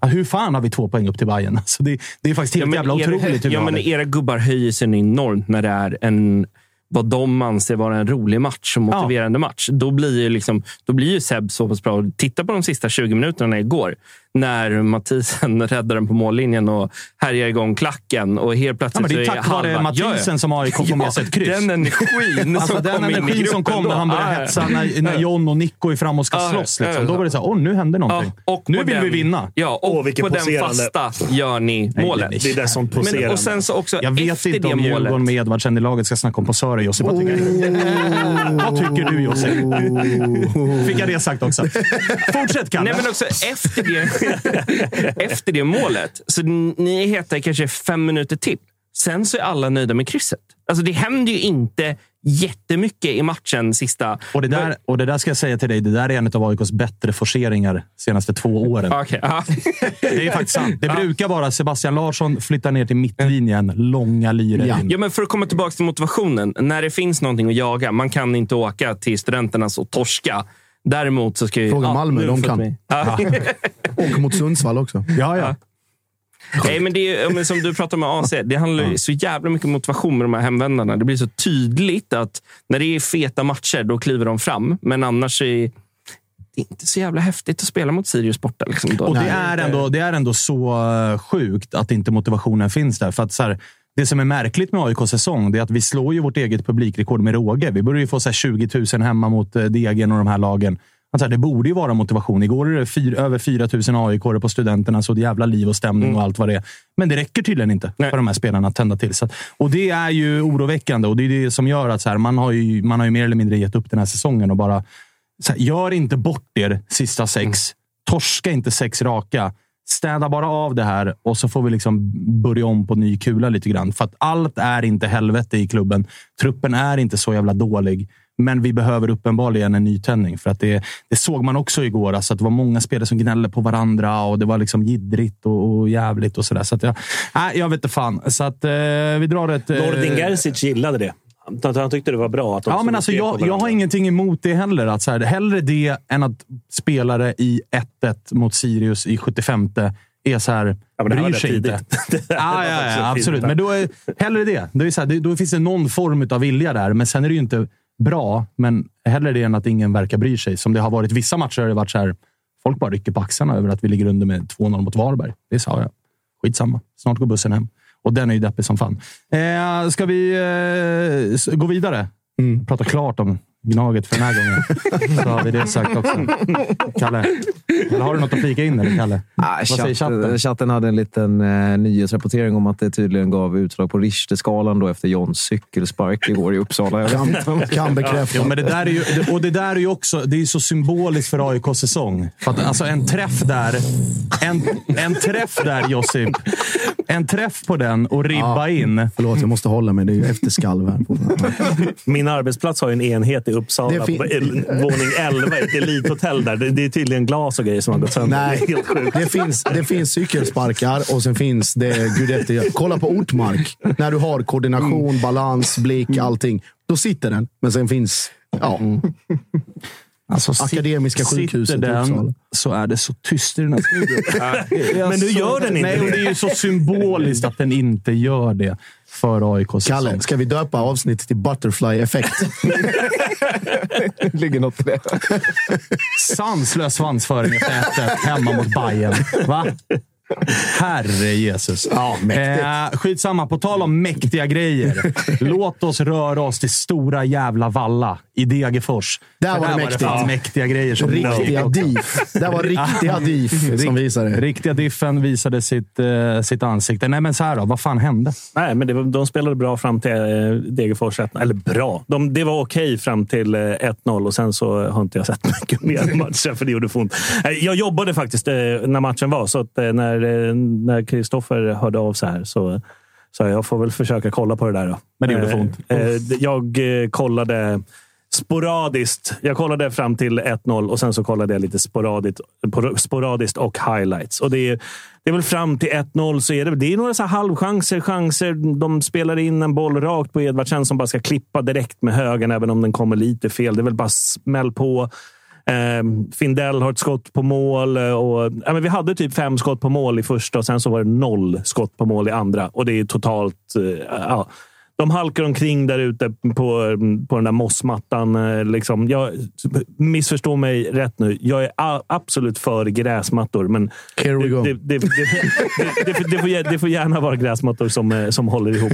Ja, hur fan har vi två poäng upp till Bayern? Alltså det, det är faktiskt helt jävla era, otroligt. ja, men era gubbar höjer sig enormt när det är en vad de anser vara en rolig match och motiverande match. Då blir ju, liksom, då blir ju Seb så pass bra. Titta på de sista 20 minuterna igår. När Mathisen räddar den på mållinjen och härjar igång klacken. Och helt Ja, plötsligt men det är tack vare Mathisen Ja, ja. som AIK får med sig ett kryss. Den energin Alltså som den kom in i energin som kom när han började Ja, ja. hetsa, när, när John och Nico är fram och ska Ja, slåss. ja, Liksom. ja. Då var det så här, åh, nu händer någonting. Ja, och nu vill den, vi vinna. Ja, och Åh, vilket på den poserande. fasta gör ni målet. nej, Det är det som Men, poserande. och sen så också Jag vet efter inte om målet. Djurgården med Edvardsen i laget ska snacka om posörer, Josip. Vad tycker, vad tycker du, Josip? Fick jag det sagt också. Fortsätt, Kalle. Nej, men också efter det, efter det målet. Så ni i kanske fem minuter till. Sen så är alla nöjda med krysset. Alltså det händer ju inte jättemycket i matchen sista... Och det, där, och det där ska jag säga till dig, det där är en av AIKs bättre forceringar de senaste två åren. Ja. Det är faktiskt sant. Det brukar vara Sebastian Larsson flyttar ner till mittlinjen, långa lirer Ja. in. Ja, men för att komma tillbaka till motivationen. När det finns någonting att jaga, man kan inte åka till studenternas och torska. Däremot så ska ju... Fråga Malmö, nu de kan. Ja. Och mot Sundsvall också. Ja, ja. Nej, men det är, ja, men som du pratar med AC, det handlar ju så jävla mycket om motivation med de här hemvändarna. Det blir så tydligt att när det är feta matcher, då kliver de fram. Men annars är det inte så jävla häftigt att spela mot Sirius borta. Liksom, då. Och det är, ändå, det är ändå så eh, sjukt att inte motivationen finns där. För att så här, det som är märkligt med AIKs säsong det är att vi slår ju vårt eget publikrekord med råge. Vi börjar ju få så här 20 000 hemma mot eh, Degen och de här lagen. Alltså, det borde ju vara motivation. Igår är det fyr, över 4 000 aik på studenterna, så det jävla liv och stämning och allt vad det är. Men det räcker tydligen inte Nej. för de här spelarna att tända till. Så att, och det är ju oroväckande och det är det som gör att så här, man, har ju, man har ju mer eller mindre gett upp den här säsongen och bara här, gör inte bort er sista sex. Torska inte sex raka. Städa bara av det här och så får vi liksom börja om på ny kula lite grann. För att allt är inte helvete i klubben. Truppen är inte så jävla dålig. Men vi behöver uppenbarligen en nytändning. För att det, det såg man också igår. Alltså att det var många spelare som gnällde på varandra och det var liksom jiddrigt och, och jävligt och sådär. Så att jag, äh, jag vet inte fan. Så att eh, vi drar ett... eh, Nordin Gerzic gillade det. Han, tyckte det var bra att Ja, men alltså, jag, jag har ingenting emot det heller. Att så här, hellre det än att spelare i 1-1 mot Sirius i 75 är så här, Ja, bryr sig inte. tidigt. Här var ja, ja, absolut. Men då är, hellre det. det är så här, det- då finns det någon form av vilja där, men sen är det ju inte bra. Men hellre det än att ingen verkar bry sig. Som det har varit vissa matcher har det varit så här, folk bara rycker på axlarna över att vi ligger under med 2-0 mot Varberg. Det sa jag. Skitsamma. Snart går bussen hem. Och den är ju deppig som fan. Eh, ska vi eh, gå vidare? Prata klart om Gnaget för den här gången. Så har vi det sagt också. Kalle, eller har du något att flika in? Eller, Kalle? Ah, Vad säger chatten? chatten, chatten hade en liten eh, nyhetsrapportering om att det tydligen gav utslag på Richterskalan då efter Johns cykelspark igår i Uppsala. Om- Kan bekräfta. Jo, men det där är ju, och det där är ju också det är så symboliskt för AIKs säsong. För att, alltså, en träff där, en, en träff där Josip. En träff på den och ribba in. Förlåt, jag måste hålla mig. Det är ju efterskalv här. Min arbetsplats har ju en enhet i Uppsala, på våning 11, ett elithotell där. Det, det är tydligen glas och grejer som har gått sönder. Nej, Det är helt sjukt. det finns, det finns cykelsparkar och sen finns det gudetti. Kolla på Ortmark. När du har koordination, balans, blick, allting. Då sitter den. Men sen finns ja, Alltså, Akademiska sjukhuset i Sitter Uppsala. den så är det så tyst i den här studion. Men nu gör den inte Nej, och det. det är ju så symboliskt att den inte gör det för AIKs Kalle, säsong. ska vi döpa avsnittet till Butterfly Effect? Det ligger något i det. Sanslös svansföring efter 1 hemma mot Bayern. Va? Herre Jesus. Ja, mäktigt. Eh, skitsamma, på tal om mäktiga grejer. Låt oss röra oss till stora jävla Valla i Degerfors. Där För var det där mäktigt. Var det fan mäktiga grejer som Riktiga pågick också. DIF. Det var riktiga DIF som visade. Riktiga Diffen visade sitt, eh, sitt ansikte. Nej, men så här då. Vad fan hände? Nej, men det var, de spelade bra fram till eh, Degerfors 1 Eller bra. De, det var okej fram till eh, 1-0 och sen så har inte jag sett mycket mer i matchen för det gjorde ont. Eh, Jag jobbade faktiskt eh, när matchen var, så att, eh, när när Kristoffer hörde av sig här så så jag får väl försöka kolla på det där. Då. Men det gjorde för Eh, ont. eh, Jag eh, kollade sporadiskt. Jag kollade fram till 1-0 och sen så kollade jag lite sporadiskt, sporadiskt och highlights. Och det är, det är väl fram till 1-0 så är det, det är några så halvchanser, chanser. De spelar in en boll rakt på Edvardsen som bara ska klippa direkt med högen, även om den kommer lite fel. Det är väl bara smäll på. Eh, Findell har ett skott på mål. Eh, och, ja, men vi hade typ fem skott på mål i första och sen så var det noll skott på mål i andra. Och det är totalt... Eh, ja, de halkar omkring där ute på, på den där mossmattan. eh, Liksom. Jag, missförstå mig rätt nu. Jag är a- absolut för gräsmattor, men Here we det, go. det, det, det, det, får, det får gärna vara gräsmattor som, eh, som håller ihop.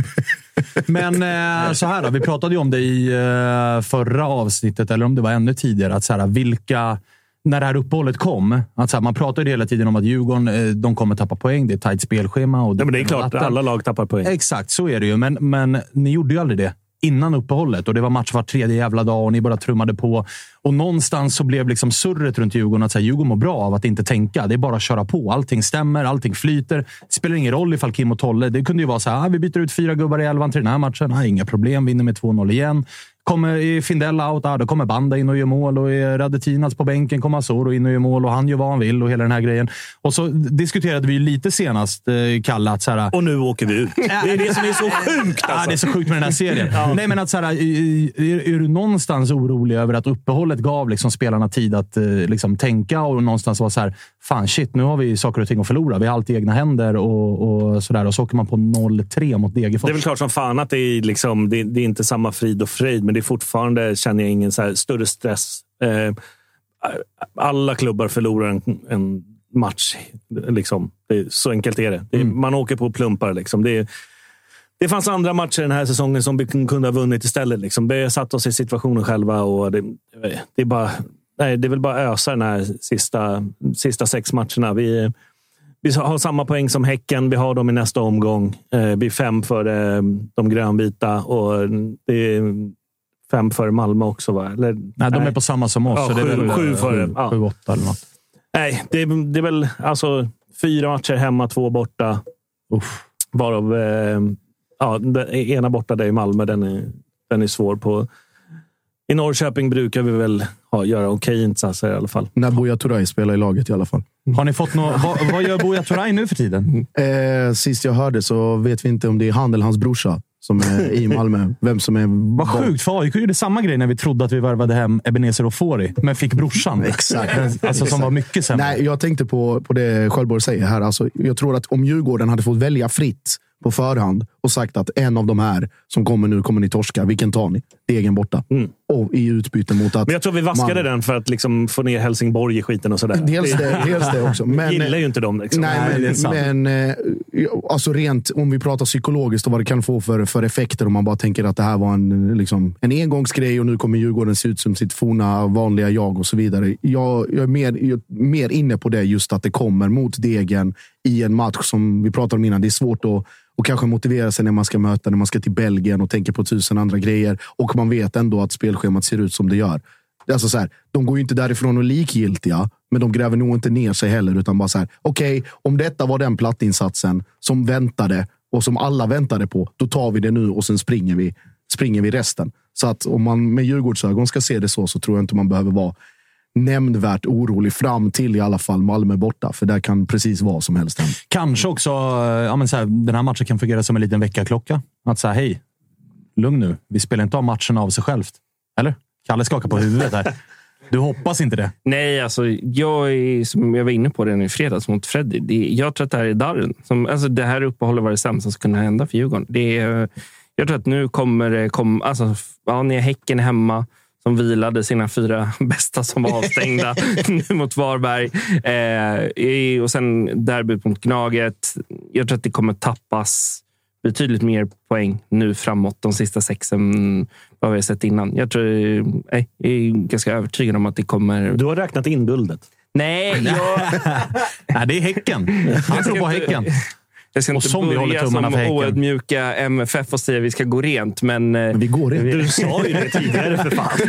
Men eh, så här då, vi pratade ju om det i eh, förra avsnittet, eller om det var ännu tidigare. Att så här, vilka, när det här uppehållet kom, att så här, man pratade hela tiden om att Djurgården eh, de kommer tappa poäng. Det är ett tajt spelschema. Och Nej, men det är klart, alla lag tappar poäng. Exakt, så är det ju. Men, men ni gjorde ju aldrig det innan uppehållet och det var match var tredje jävla dag och ni bara trummade på. Och någonstans så blev liksom surret runt Djurgården att så här, Djurgården mår bra av att inte tänka. Det är bara att köra på. Allting stämmer, allting flyter. Det spelar ingen roll ifall Kim och Tolle... Det kunde ju vara så här, ah, vi byter ut fyra gubbar i elvan till den här matchen. Ah, inga problem, vinner med 2-0 igen. Kommer Findell out, ah, då kommer Banda in och gör mål. Och är Radetinas på bänken kommer Asoro in och gör mål. Och han gör vad han vill och hela den här grejen. Och så diskuterade vi lite senast, eh, Kalle, att så här, Och nu åker vi ut. Det är det som är så sjukt. Ja, Alltså. det är så sjukt med den här serien. Nej, men att så här, är, är du någonstans orolig över att uppehållet gav liksom spelarna tid att eh, liksom, tänka och någonstans vara så här, fan shit, nu har vi saker och ting att förlora. Vi har allt i egna händer och, och sådär. Och så åker man på 0-3 mot Degerfors. Det är väl klart som fan att det är, liksom, det, det är inte samma frid och fröjd, men är fortfarande, känner jag, ingen så större stress. Eh, alla klubbar förlorar en, en match. Liksom. Är, så enkelt är det. det är, Man åker på plumpar. Liksom. Det, är, det fanns andra matcher den här säsongen som vi kunde ha vunnit istället. Liksom. Vi satt oss i situationen själva. och det, det, är bara, nej, det är väl bara att ösa den här sista, sista sex matcherna. Vi, vi har samma poäng som Häcken. Vi har dem i nästa omgång. Eh, vi är fem för eh, de grönvita och det är fem för Malmö också. Va? Eller, Nej, de är på samma som oss. Ja, så det är sju- väl, sju eh, före. sju, Ja. sju, åtta eller något. Nej, det är, det är väl alltså fyra matcher hemma, två borta. Uff. Varav eh, ja, den ena borta där i Malmö, den är, den är svår. på. I Norrköping brukar vi väl ha, göra okej insatser i alla fall. När Buya Turay spelar i laget i alla fall. Har ni fått något, vad, vad gör Buya Turay nu för tiden? Eh, sist jag hörde så vet vi inte om det är han eller hans brorsa som är i Malmö. Vem som är... Vad sjukt, för AIK gjorde samma grej när vi trodde att vi värvade hem Ebenezer Ofori, men fick brorsan. Exakt. Alltså, som var mycket sämre. Nej, jag tänkte på, på det Sköldborg säger här. Alltså, jag tror att om Djurgården hade fått välja fritt på förhand och sagt att en av de här som kommer nu kommer ni torska. Vilken tar ni? Degen borta. Och i utbyte mot att... Men jag tror vi vaskade man- den för att liksom få ner Helsingborg i skiten och sådär. Dels det, dels det också. Men, gillar ju inte dem. Liksom. Nej, Nej, men, sant. men eh, alltså rent om vi pratar psykologiskt och vad det kan få för, för effekter om man bara tänker att det här var en, liksom, en engångsgrej och nu kommer Djurgården se ut som sitt forna vanliga jag och så vidare. Jag, jag är mer, jag mer inne på det just att det kommer mot degen i en match som vi pratade om innan. Det är svårt att och kanske motivera sig när man ska möta, när man ska till Belgien och tänker på tusen andra grejer. Och man vet ändå att spelschemat ser ut som det gör. Alltså så här, de går ju inte därifrån och likgiltiga, men de gräver nog inte ner sig heller. Utan bara så här, okej, om detta var den plattinsatsen som väntade och som alla väntade på, då tar vi det nu och sen springer vi, springer vi resten. Så att om man med Djurgårdsögon ska se det så, så tror jag inte man behöver vara nämnvärt orolig fram till i alla fall Malmö borta. För där kan precis vad som helst hända. Kanske också ja, men så här, den här matchen kan fungera som en liten väckarklocka. Att säga hej, lugn nu. Vi spelar inte av matchen av sig självt. Eller? Kalle skakar på huvudet här. Du hoppas inte det? Nej, alltså, jag är, som jag var inne på redan i fredags mot Freddy. Det, jag tror att det här är darren. Som, alltså, det här uppehållet var det sämsta som skulle kunna hända för Djurgården. Det är, jag tror att nu kommer det... Kom, alltså, ja, ni har Häcken hemma som vilade sina fyra bästa som var avstängda nu mot Varberg. Eh, och sen derbyt mot Gnaget. Jag tror att det kommer tappas betydligt mer poäng nu framåt de sista sex än vad vi har sett innan. Jag, tror, nej, jag är ganska övertygad om att det kommer... Du har räknat in guldet. Nej, jag, Nej, det är Häcken. Han tror på Häcken. Jag ska Och inte börja som oödmjuka MFF och säga att vi ska gå rent. Men, eh, Men vi går in. Du sa ju det tidigare för fan.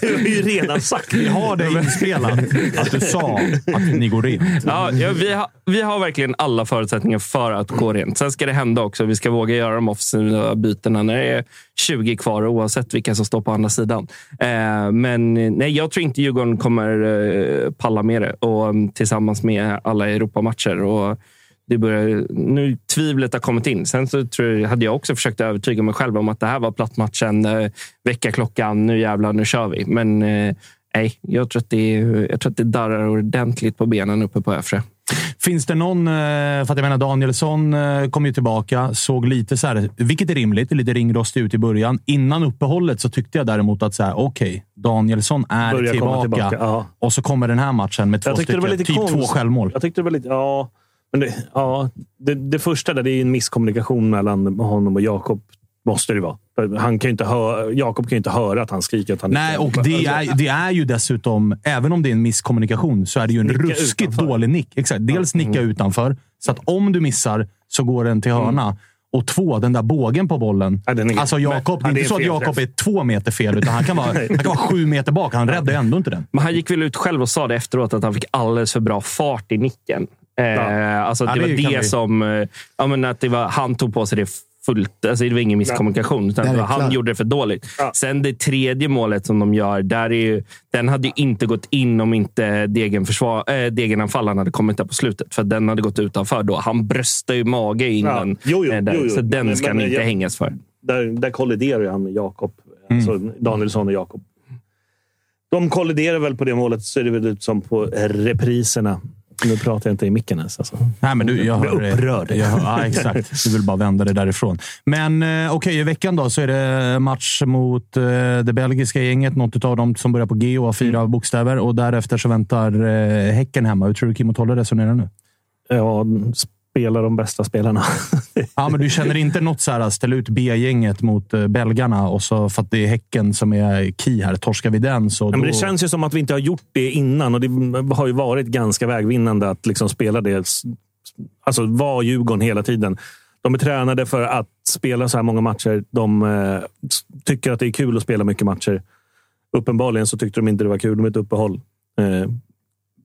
Det har ju redan sagt. Vi har det inspelat. Att du sa att ni går in. Ja, ja, vi, har, vi har verkligen alla förutsättningar för att gå rent. Sen ska det hända också. Vi ska våga göra de offensiva bytena när det är 20 kvar, oavsett vilka som står på andra sidan. Eh, men eh, nej, jag tror inte Djurgården kommer palla med det och, mm, tillsammans med alla Europamatcher. Och det börjar, nu tvivlet har kommit in. Sen så tror jag, hade jag också försökt övertyga mig själv om att det här var plattmatchen. Eh, väckarklockan, nu jävlar, nu kör vi. Men eh, nej, jag tror, att det, jag tror att det darrar ordentligt på benen uppe på Öfre. Finns det någon, eh, för att jag menar Danielsson kom ju tillbaka, såg lite så här, vilket är rimligt, lite ringrostig ut i början. Innan uppehållet så tyckte jag däremot att så här, okej, okay, Danielsson är Börjar tillbaka. tillbaka, ja. Och så kommer den här matchen med två stycken, typ två konst- självmål. Jag tyckte det var lite... Ja, men det, ja, det, det första där, det är en misskommunikation mellan honom och Jakob. Måste det vara. För Han kan ju inte höra, Jakob kan ju inte höra att han skriker att han Nej, och det är, det är ju dessutom, även om det är en misskommunikation, så är det ju en Nicka ruskigt utanför. dålig nick. Exakt. Dels nicka utanför, så att om du missar så går den till hörna. Och två, den där bågen på bollen. Ja, är- alltså Jakob, det är inte så att Jakob är två meter fel, utan han kan vara, han kan vara sju meter bak. Han räddar ändå inte den. Men han gick väl ut själv och sa det efteråt, att han fick alldeles för bra fart i nicken. Eh, alltså, Ja, det var det som... Eh, ja, men att det var, han tog på sig det fullt. Alltså, det var ingen misskommunikation, utan det var, han gjorde det för dåligt. Ja. Sen det tredje målet som de gör, där är ju, den hade ju inte gått in om inte degen försvar, äh, degenanfallaren hade kommit där på slutet. För den hade gått utanför då. Han bröstade ju mage innan. Ja. Jo, jo, eh, där. jo, jo. Så den Men- ska men han inte jag- hängas för. Där, där kolliderar ju han med Jakob. Mm. Alltså Danielsson och Jakob. De kolliderar väl på det målet, så är det väl ut som på repriserna. Nu pratar jag inte i micken ens. Alltså. Nej, men du, jag blir hör, upprörd. Jag, ja, exakt. Du vill bara vända det därifrån. Men eh, okej, i veckan då så är det match mot eh, det belgiska gänget. Något av dem som börjar på G och har fyra Mm. bokstäver. Och därefter så väntar eh, Häcken hemma. Hur tror du Kim och Tolle resonerar nu? Ja, spela de bästa spelarna. Ja, men du känner inte något så här, ställa ut B-gänget mot eh, belgarna och så för att det är Häcken som är key här. Torskar vi den så... Då... men det känns ju som att vi inte har gjort det innan och det har ju varit ganska vägvinnande att liksom spela det. Alltså vara Djurgården hela tiden. De är tränade för att spela så här många matcher. De eh, tycker att det är kul att spela mycket matcher. Uppenbarligen så tyckte de inte det var kul med ett uppehåll. Eh,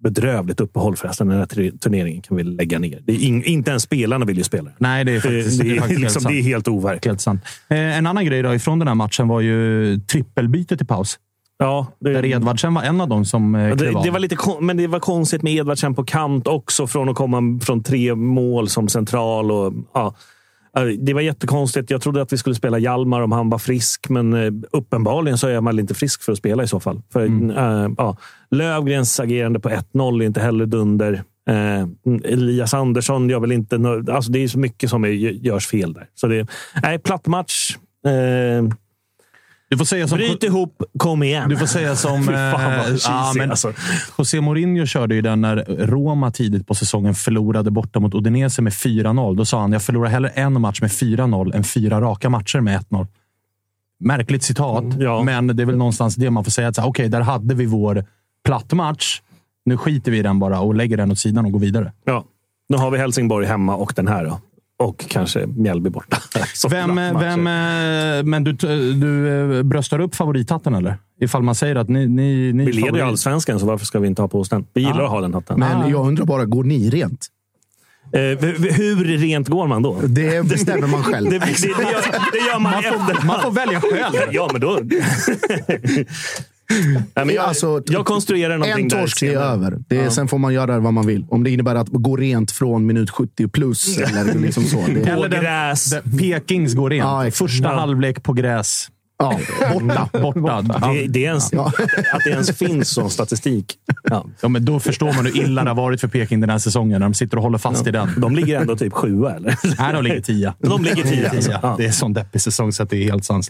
bedrövligt uppehåll förresten. Den här tur- turneringen kan vi lägga ner. Det är ing- inte ens spelarna vill ju spela. Nej, det är faktiskt, det, det är faktiskt helt liksom, sant. det är helt overkligt. Helt sant. Eh, en annan grej då ifrån den här matchen var ju trippelbytet i paus. Ja, det, Där Edvardsen var en av dem som eh, det, av. det var lite, men det var konstigt med Edvardsen på kant också. Från att komma från tre mål som central. Och, Ja, det var jättekonstigt. Jag trodde att vi skulle spela Hjalmar om han var frisk, men eh, uppenbarligen så är man inte frisk för att spela i så fall. För, eh, ja, Lövgrens agerande på 1-0 är inte heller dunder. Eh, Elias Andersson gör väl inte... Alltså det är så mycket som är, görs fel där. Så det, nej, platt match. Eh, Du får säga som... bryt ihop, kom igen. Du får säga som... Fy fan vad eh, cheesy, men alltså. José Mourinho körde ju den när Roma tidigt på säsongen förlorade borta mot Udinese med 4-0. Då sa han, jag förlorar hellre en match med 4-0 än fyra raka matcher med 1-0. Märkligt citat, Mm, ja. men det är väl någonstans det man får säga. Okej, där hade vi vår platt match. Nu skiter vi i den bara och lägger den åt sidan och går vidare. Ja. Nu har vi Helsingborg hemma och den här. Då. Och kanske Mjällby borta. Vem, vem, eh, men du, du eh, bröstar upp favorithatten eller? Ifall man säger att ni... ni, ni Vi leder ju allsvenskan, så varför ska vi inte ha på oss den? Vi gillar Ah. att ha den hatten. Men jag undrar bara, går ni rent? Eh, hur rent går man då? Det bestämmer man själv. Det, det, det, gör, det gör man, Man får, efter. man får välja själv. Ja, men då... Nej, men jag, Alltså, jag konstruerar någonting En där torsk är över. Det är, Ja. Sen får man göra vad man vill. Om det innebär att gå rent från minut 70 plus. eller liksom så. Det, På Eller den- gräs. den- Pekings går in. Ja. Första Ja. halvlek på gräs. ja, borta. Borta. Ja. Det, det är ens, Att det ens finns sån statistik. Ja. Ja, men då förstår man hur illa det har varit för Peking den här säsongen. När de sitter och håller fast i den. De ligger ändå typ sjua, eller? Nej, de ligger tia. De ligger tia, alltså. Ja. Det är sån deppig säsong så att det är helt sanslöst.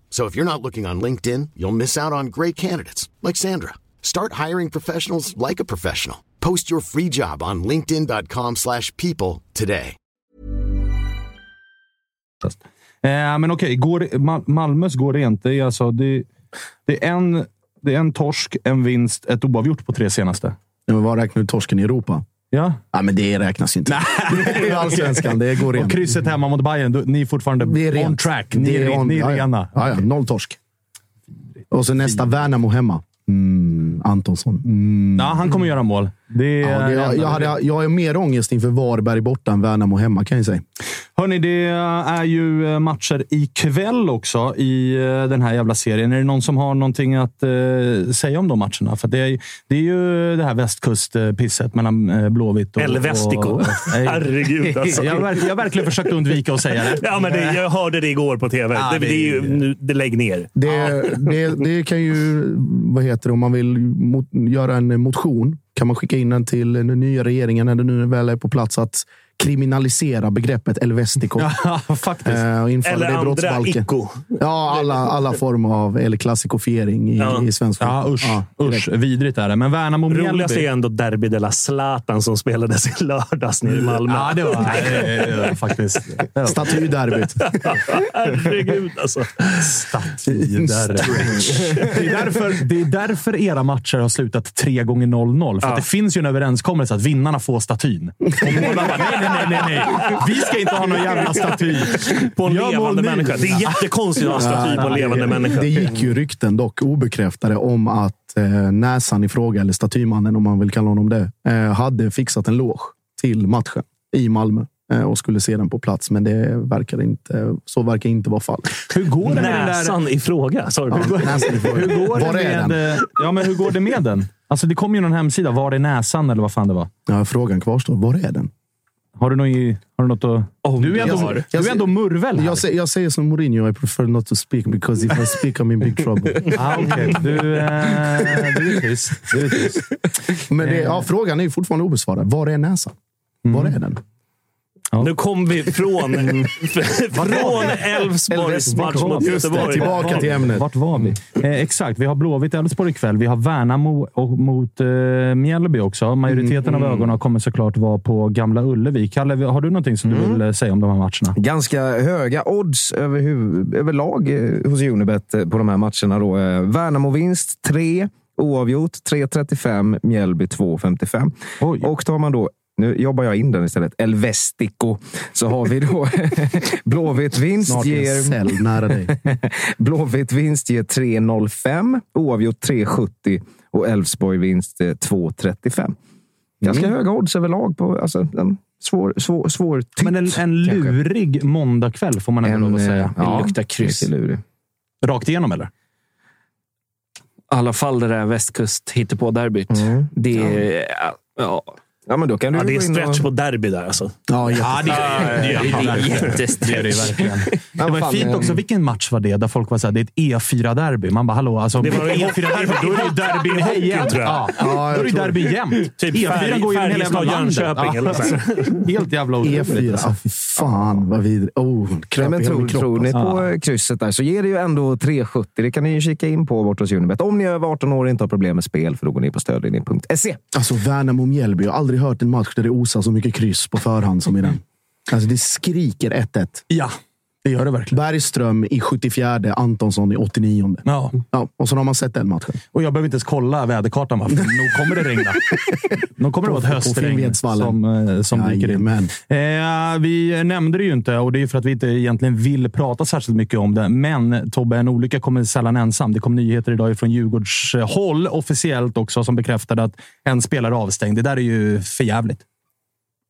So if you're not looking on LinkedIn, you'll miss out on great candidates like Sandra. Start hiring professionals like a professional. Post your free job on linkedin.com/people today. Eh, men okej, går, Ma- Malmös går rent. Det är, alltså, det, det, är en, det är en torsk, en vinst, ett oavgjort på tre senaste. Ja, men vad räknar du torsken i Europa? Ja. ja men det räknas ju inte. är allsvenskan. Det går rent. Och krysset hemma mot Bayern. du- Ni är fortfarande Det är on track. Ni är, on- ni är rena. Ja, ja, noll torsk. Och så nästa Värnamo hemma. Mm, Antonsson. Mm. Ja, han kommer göra mål. Det är, Ja, det, jag, jag, hade, jag är mer ångest inför Varberg borta än Värnamo hemma, kan jag säga. Hörni, det är ju eh, matcher ikväll också i eh, den här jävla serien. Är det någon som har någonting att eh, säga om de matcherna? För det, är, det är ju det här västkustpisset mellan eh, Blåvitt och... El Vestico. och- Nej. Herregud, alltså. jag, har jag har verkligen försökt undvika att säga det. Ja, men det, jag hörde det igår på tv. Ja, det, det- det, är ju, nu, det lägg ner. Det, det, det kan ju, vad heter det, om man vill mot, göra en motion, kan man skicka in den till den nya regeringen när det nu väl är på plats att kriminalisera begreppet El Vestico. Ja, faktiskt. Eh, Eller andra brottsbalken. Ico. Ja, alla, alla former av eller klassikofiering i, Ja. i svensk Ja, usch. Ja, usch. Vidrigt är det. Men Värnamo Roligast är Mjällby. ändå Derby de la Zlatan som spelades i lördags nere i Malmö. Ja, det var, det, det var faktiskt... Statyderbyt. Herregud alltså. Statyderby. Det är, därför, det är därför era matcher har slutat tre gånger 0-0. För att det finns ju en överenskommelse att vinnarna får statyn. Och målarna bara, nej, nej, nej, nej, nej. Vi ska inte ha någon jävla staty. På en mål levande människa. Det är jättekonstigt att ha en staty på en levande människa. Det gick ju rykten, dock obekräftade, om att eh, näsan i fråga, eller statymannen om man vill kalla honom det, eh, hade fixat en loge till matchen i Malmö eh, och skulle se den på plats. Men det verkar inte, så verkar inte vara fallet. Hur går det med den där... Näsan i fråga. Ja, näsan i fråga. Hur går, Var det med, ja, men hur går det med den? Alltså, det kom ju någon hemsida. Var är näsan? Eller vad fan det var. Ja, frågan kvarstår. Var är den? Har du, något, har du något att... Om du är jag ändå, har. du är ändå murvel här. Jag, säger- jag säger som Mourinho, I prefer not to speak because if I speak I'm in big trouble. Ah, okej. Du, eh, du är tyst. Du är tyst. Men det, ja, frågan är fortfarande obesvarad. Var är näsan? Var är den? Nu kom vi från, från Elfsborgs match mot Göteborg. Tillbaka till ämnet. Vart var vi? Eh, exakt. Vi har Blåvitt Elfsborg ikväll. Vi har Värnamo och, mot eh, Mjällby också. Majoriteten av ögonen kommer såklart vara på Gamla Ullevi. Kalle, har du någonting som du vill eh, säga om de här matcherna? Ganska höga odds över överlag eh, hos Unibet eh, på de här matcherna. Då. Eh, Värnamo-vinst 3, oavgjort 3.35, Mjällby 2.55. Oj. Och tar man då nu jobbar jag in den istället. El Vestico. Så har vi då Blåvitt vinst Snart är en ger... cell nära dig. Blåvitt vinst ger 3.05, oavgjort 3.70 och Elfsborg vinst eh, 2.35. Ganska Mm. höga odds överlag. på alltså, svår, svår, svår titt, Men en, en kanske. lurig måndagkväll får man ändå lov att eh, säga. ja, luktar kryss. lurig. Rakt igenom eller? I alla fall det där västkust på derbyt Mm. Det är... Ja. Ja, men då kan du Ja, det är stretch och... på derby där alltså. Ja, jätte- det är Det jättestretch. det verkligen. Det var fint också. Vilken match var det? Där folk var såhär, det är ett E4-derby. Man bara, hallå, alltså, Det var E4-derby, då är det ju derby i hockeyn, tror jag. Ja, Ja, då är det derby jämt. Typ E4 Färj- går hela jävla Färjestad, landet. Jönköping eller så. Helt jävla otroligt. E4. alltså. Fy fan vad vidrigt. Oh, Nej, men hela tror, tror ni alltså. på krysset där så ger det ju ändå 3,70. Det kan ni ju kika in på bort hos Unibet. Om ni är över 18 år och inte har problem med spel, för då går ni på stödlinjen.se. Alltså Värnamo-Mjällby. Jag har aldrig hört en match där det osar så mycket kryss på förhand som i den. Alltså det skriker 1-1. Ja, det gör det verkligen. Bergström i 74, Antonsson i 89. Ja. Ja, och så har man sett den matchen. Och jag behöver inte ens kolla väderkartan, va? för nog kommer det regna. nog kommer det vara ett höstregn som, eh, som dyker in. Eh, vi nämnde det ju inte och det är för att vi inte egentligen vill prata särskilt mycket om det. Men Tobbe, en olycka kommer sällan ensam. Det kom nyheter idag från Djurgårds håll, officiellt också, som bekräftade att en spelare avstängd. Det där är ju för jävligt.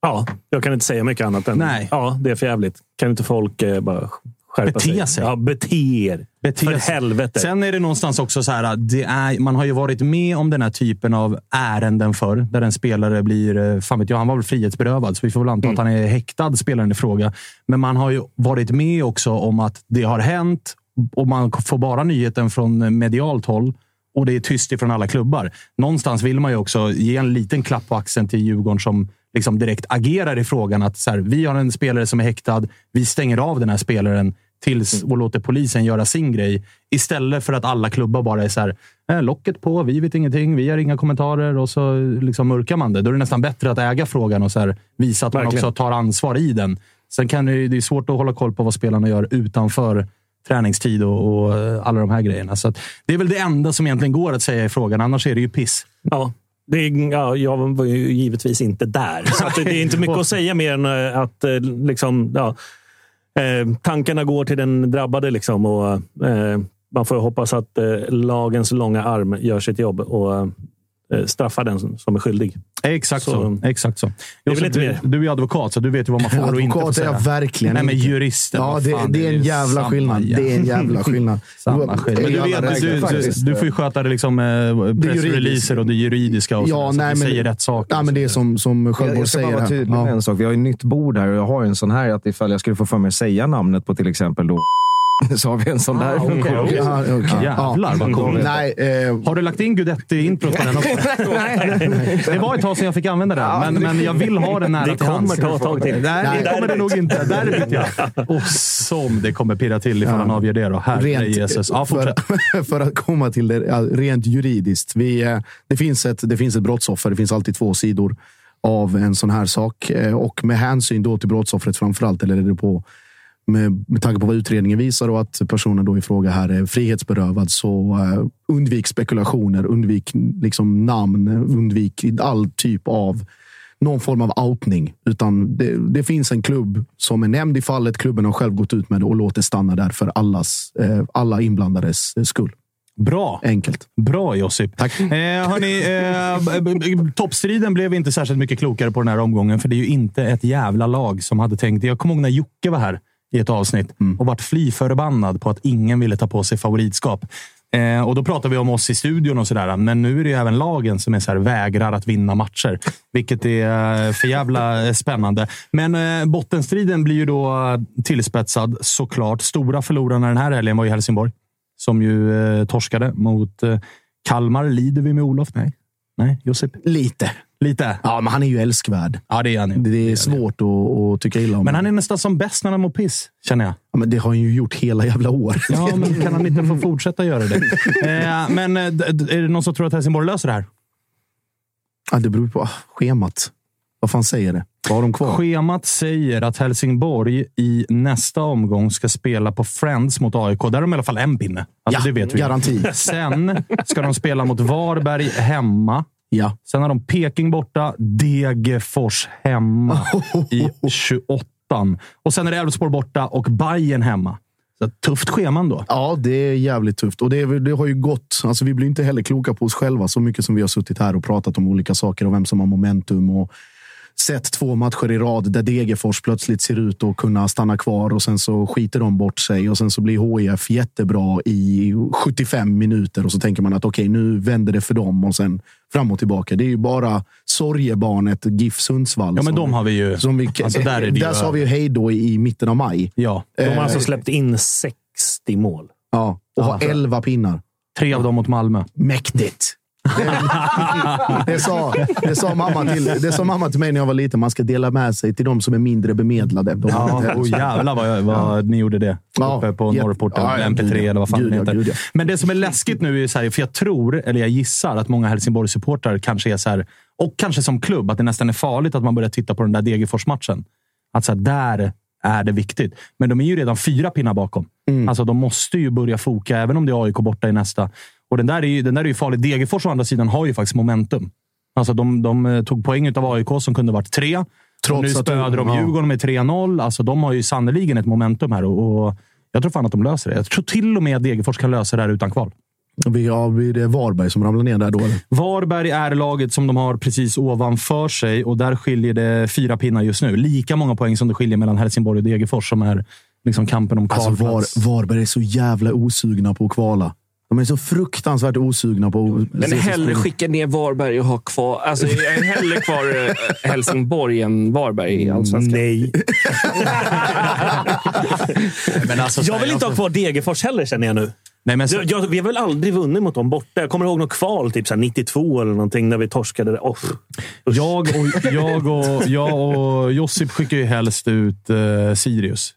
Ja, jag kan inte säga mycket annat än Nej. ja, det är för jävligt. Kan inte folk eh, bara skärpa Bete sig. Ja, bete er. Bete För sig. helvete. Sen är det någonstans också så här, det är, man har ju varit med om den här typen av ärenden förr, där en spelare blir, eh, fan vet jag, han var väl frihetsberövad, så vi får väl anta att han är häktad, spelaren i fråga. Men man har ju varit med också om att det har hänt och man får bara nyheten från medialt håll och det är tyst ifrån alla klubbar. Någonstans vill man ju också ge en liten klapp på axeln till Djurgården som liksom direkt agerar i frågan. att så här, Vi har en spelare som är häktad. Vi stänger av den här spelaren tills och låter polisen göra sin grej. Istället för att alla klubbar bara är så här, eh, locket på, vi vet ingenting, vi har inga kommentarer och så liksom mörkar man det. Då är det nästan bättre att äga frågan och så här, visa att man Verkligen. också tar ansvar i den. Sen kan det, det är svårt att hålla koll på vad spelarna gör utanför träningstid och, och eh, alla de här grejerna. Så det är väl det enda som egentligen går att säga i frågan. Annars är det ju piss. Ja. Det ja, jag var ju givetvis inte där, så det, är inte mycket att säga mer än eh, att eh, liksom, ja, eh, tankarna går till den drabbade. Liksom, och, man får hoppas att lagens långa arm gör sitt jobb och eh, straffar den som- är skyldig. Exakt så. Så- Exakt så. Josef, inte du, mer. du är advokat, så du vet ju vad man får och inte får Advokat är säga. jag verkligen Nej, men juristen. Ja, det, fan, det är en jävla skillnad. Det är en jävla skillnad. Samma skillnad. Men du, vet, du, du, du får ju sköta det liksom, eh, pressreleaser och det juridiska och Ja, så nej, vi men- säger rätt saker. Ja, men det är som, som Jag, Sjöborg jag ska bara säger. vara tydlig med Ja. en sak. Vi har ju nytt bord här och jag har en sån här att ifall jag skulle få för mig att säga namnet på till exempel då så har vi en sån där. funktion. Ah, Ja, okej. Jävlar vad coolt. Nej, eh, Har du lagt in Guidetti-introt på den också? Det var ett tag sedan jag fick använda den, men, men jag vill ha den nära Det kommer ta ett tag till. Nej, Nej. det kommer det nog inte. Där vet jag. Och som det kommer pirra till ifall han avgör det då. Herre rent, Jesus. Ja, för, för att komma till det ja, rent juridiskt. Vi, eh, det, finns ett, det finns ett brottsoffer. Det finns alltid två sidor av en sån här sak. Eh, Och med hänsyn då till brottsoffret framförallt, eller är det på med, med tanke på vad utredningen visar och att personen då i fråga här är frihetsberövad så eh, undvik spekulationer, undvik liksom namn, undvik all typ av någon form av outning. Utan det, det finns en klubb som är nämnd i fallet. Klubben har själv gått ut med det och låter stanna där för allas, eh, alla inblandades eh, skull. Bra. Enkelt. Bra Josip. Tack. Eh, hörni, eh, toppstriden blev inte särskilt mycket klokare på den här omgången, för det är ju inte ett jävla lag som hade tänkt. Jag kommer ihåg när Jocke var här i ett avsnitt och vart fly förbannad på att ingen ville ta på sig favoritskap. Eh, och Då pratar vi om oss i studion och sådär, men nu är det ju även lagen som är så här, vägrar att vinna matcher. Vilket är eh, för jävla eh, spännande. Men eh, bottenstriden blir ju då eh, tillspetsad såklart. Stora förlorarna den här helgen var ju Helsingborg som ju eh, torskade mot Kalmar. Lider vi med Olof? Nej. Nej, Josip? Lite. Lite? Ja, men han är ju älskvärd. Ja, det är han ju. Det är svårt att, att tycka illa om. Men han är nästan som bäst när han mår piss, känner jag. ja, men det har han ju gjort hela jävla året. Ja, men kan han inte få fortsätta göra det? Eh, men eh, är det någon som tror att Helsingborg löser det här? Ja, det beror på ah, schemat. Vad fan säger det? Vad har de kvar? Schemat säger att Helsingborg i nästa omgång ska spela på Friends mot AIK. Där har de i alla fall en pinne. Alltså, Ja, det vet vi. garanti. Sen ska de spela mot Varberg hemma. Ja. Sen har de Peking borta, Degerfors hemma i 28. Och sen är det Elfsborg borta och Bayern hemma. Så tufft schema ändå. Ja, det är jävligt tufft. Och det, det har ju gått... Alltså vi blir inte heller kloka på oss själva så mycket som vi har suttit här och pratat om olika saker och vem som har momentum. Och sett två matcher i rad där Degerfors plötsligt ser ut att kunna stanna kvar och sen så skiter de bort sig och sen så blir HIF jättebra i 75 minuter och så tänker man att okej, nu vänder det för dem och sen fram och tillbaka. Det är ju bara sorgebarnet GIF Sundsvall. Ja, men som- de har vi ju. Som vi, Alltså, där är där sa vi ju hej då i, i mitten av maj. Ja. De har alltså Eh, släppt in 60 mål. Ja, och har 11 pinnar. Tre av dem mot Malmö. Mäktigt! Det, det, sa, det, sa mamma till, det sa mamma till mig när jag var liten. Man ska dela med sig till de som är mindre bemedlade. De Ja, oh, jävlar vad, jag, vad ni gjorde det. Ja, Uppe på Norrporten, ja, ja, MP3 gud, ja. eller vad fan Gud, det ja, heter. gud, ja. Men det som är läskigt nu är så här, för jag tror, eller jag gissar, att många Helsingborgs-supportrar kanske är så här, och kanske som klubb, att det nästan är farligt att man börjar titta på den där Degerfors-matchen. Att så här, där är det viktigt. Men de är ju redan fyra pinnar bakom. Mm. Alltså, de måste ju börja foka, även om det är AIK borta i nästa. Och den där är ju, den där är ju farlig. Degerfors å andra sidan har ju faktiskt momentum. Alltså, de, de eh, tog poäng av AIK som kunde varit tre. Trots nu spöade de. Djurgården med 3-0. Alltså, de har ju sannerligen ett momentum här. Och, och jag tror fan att de löser det. Jag tror till och med att Degerfors kan lösa det här utan kval. Ja, blir det Varberg som ramlar ner där då? Eller? Varberg är laget som de har precis ovanför sig och där skiljer det fyra pinnar just nu. Lika många poäng som det skiljer mellan Helsingborg och Degerfors som är liksom kampen om Alltså kvalplats. Var, Varberg är så jävla osugna på att kvala. De är så fruktansvärt osugna på att Men hellre skicka ner Varberg och ha kvar... Alltså, jag är hellre kvar eh, Helsingborg än Varberg i Allsvenskan. Nej. Men alltså, Jag vill inte ha kvar Degerfors heller, känner jag nu. Nej, men så, Jag, jag, vi har väl aldrig vunnit mot dem borta. Jag kommer ihåg något kval, typ så här 92 eller någonting, när vi torskade. Oh. jag, och, jag, och, jag och Josip skickar ju helst ut eh, Sirius.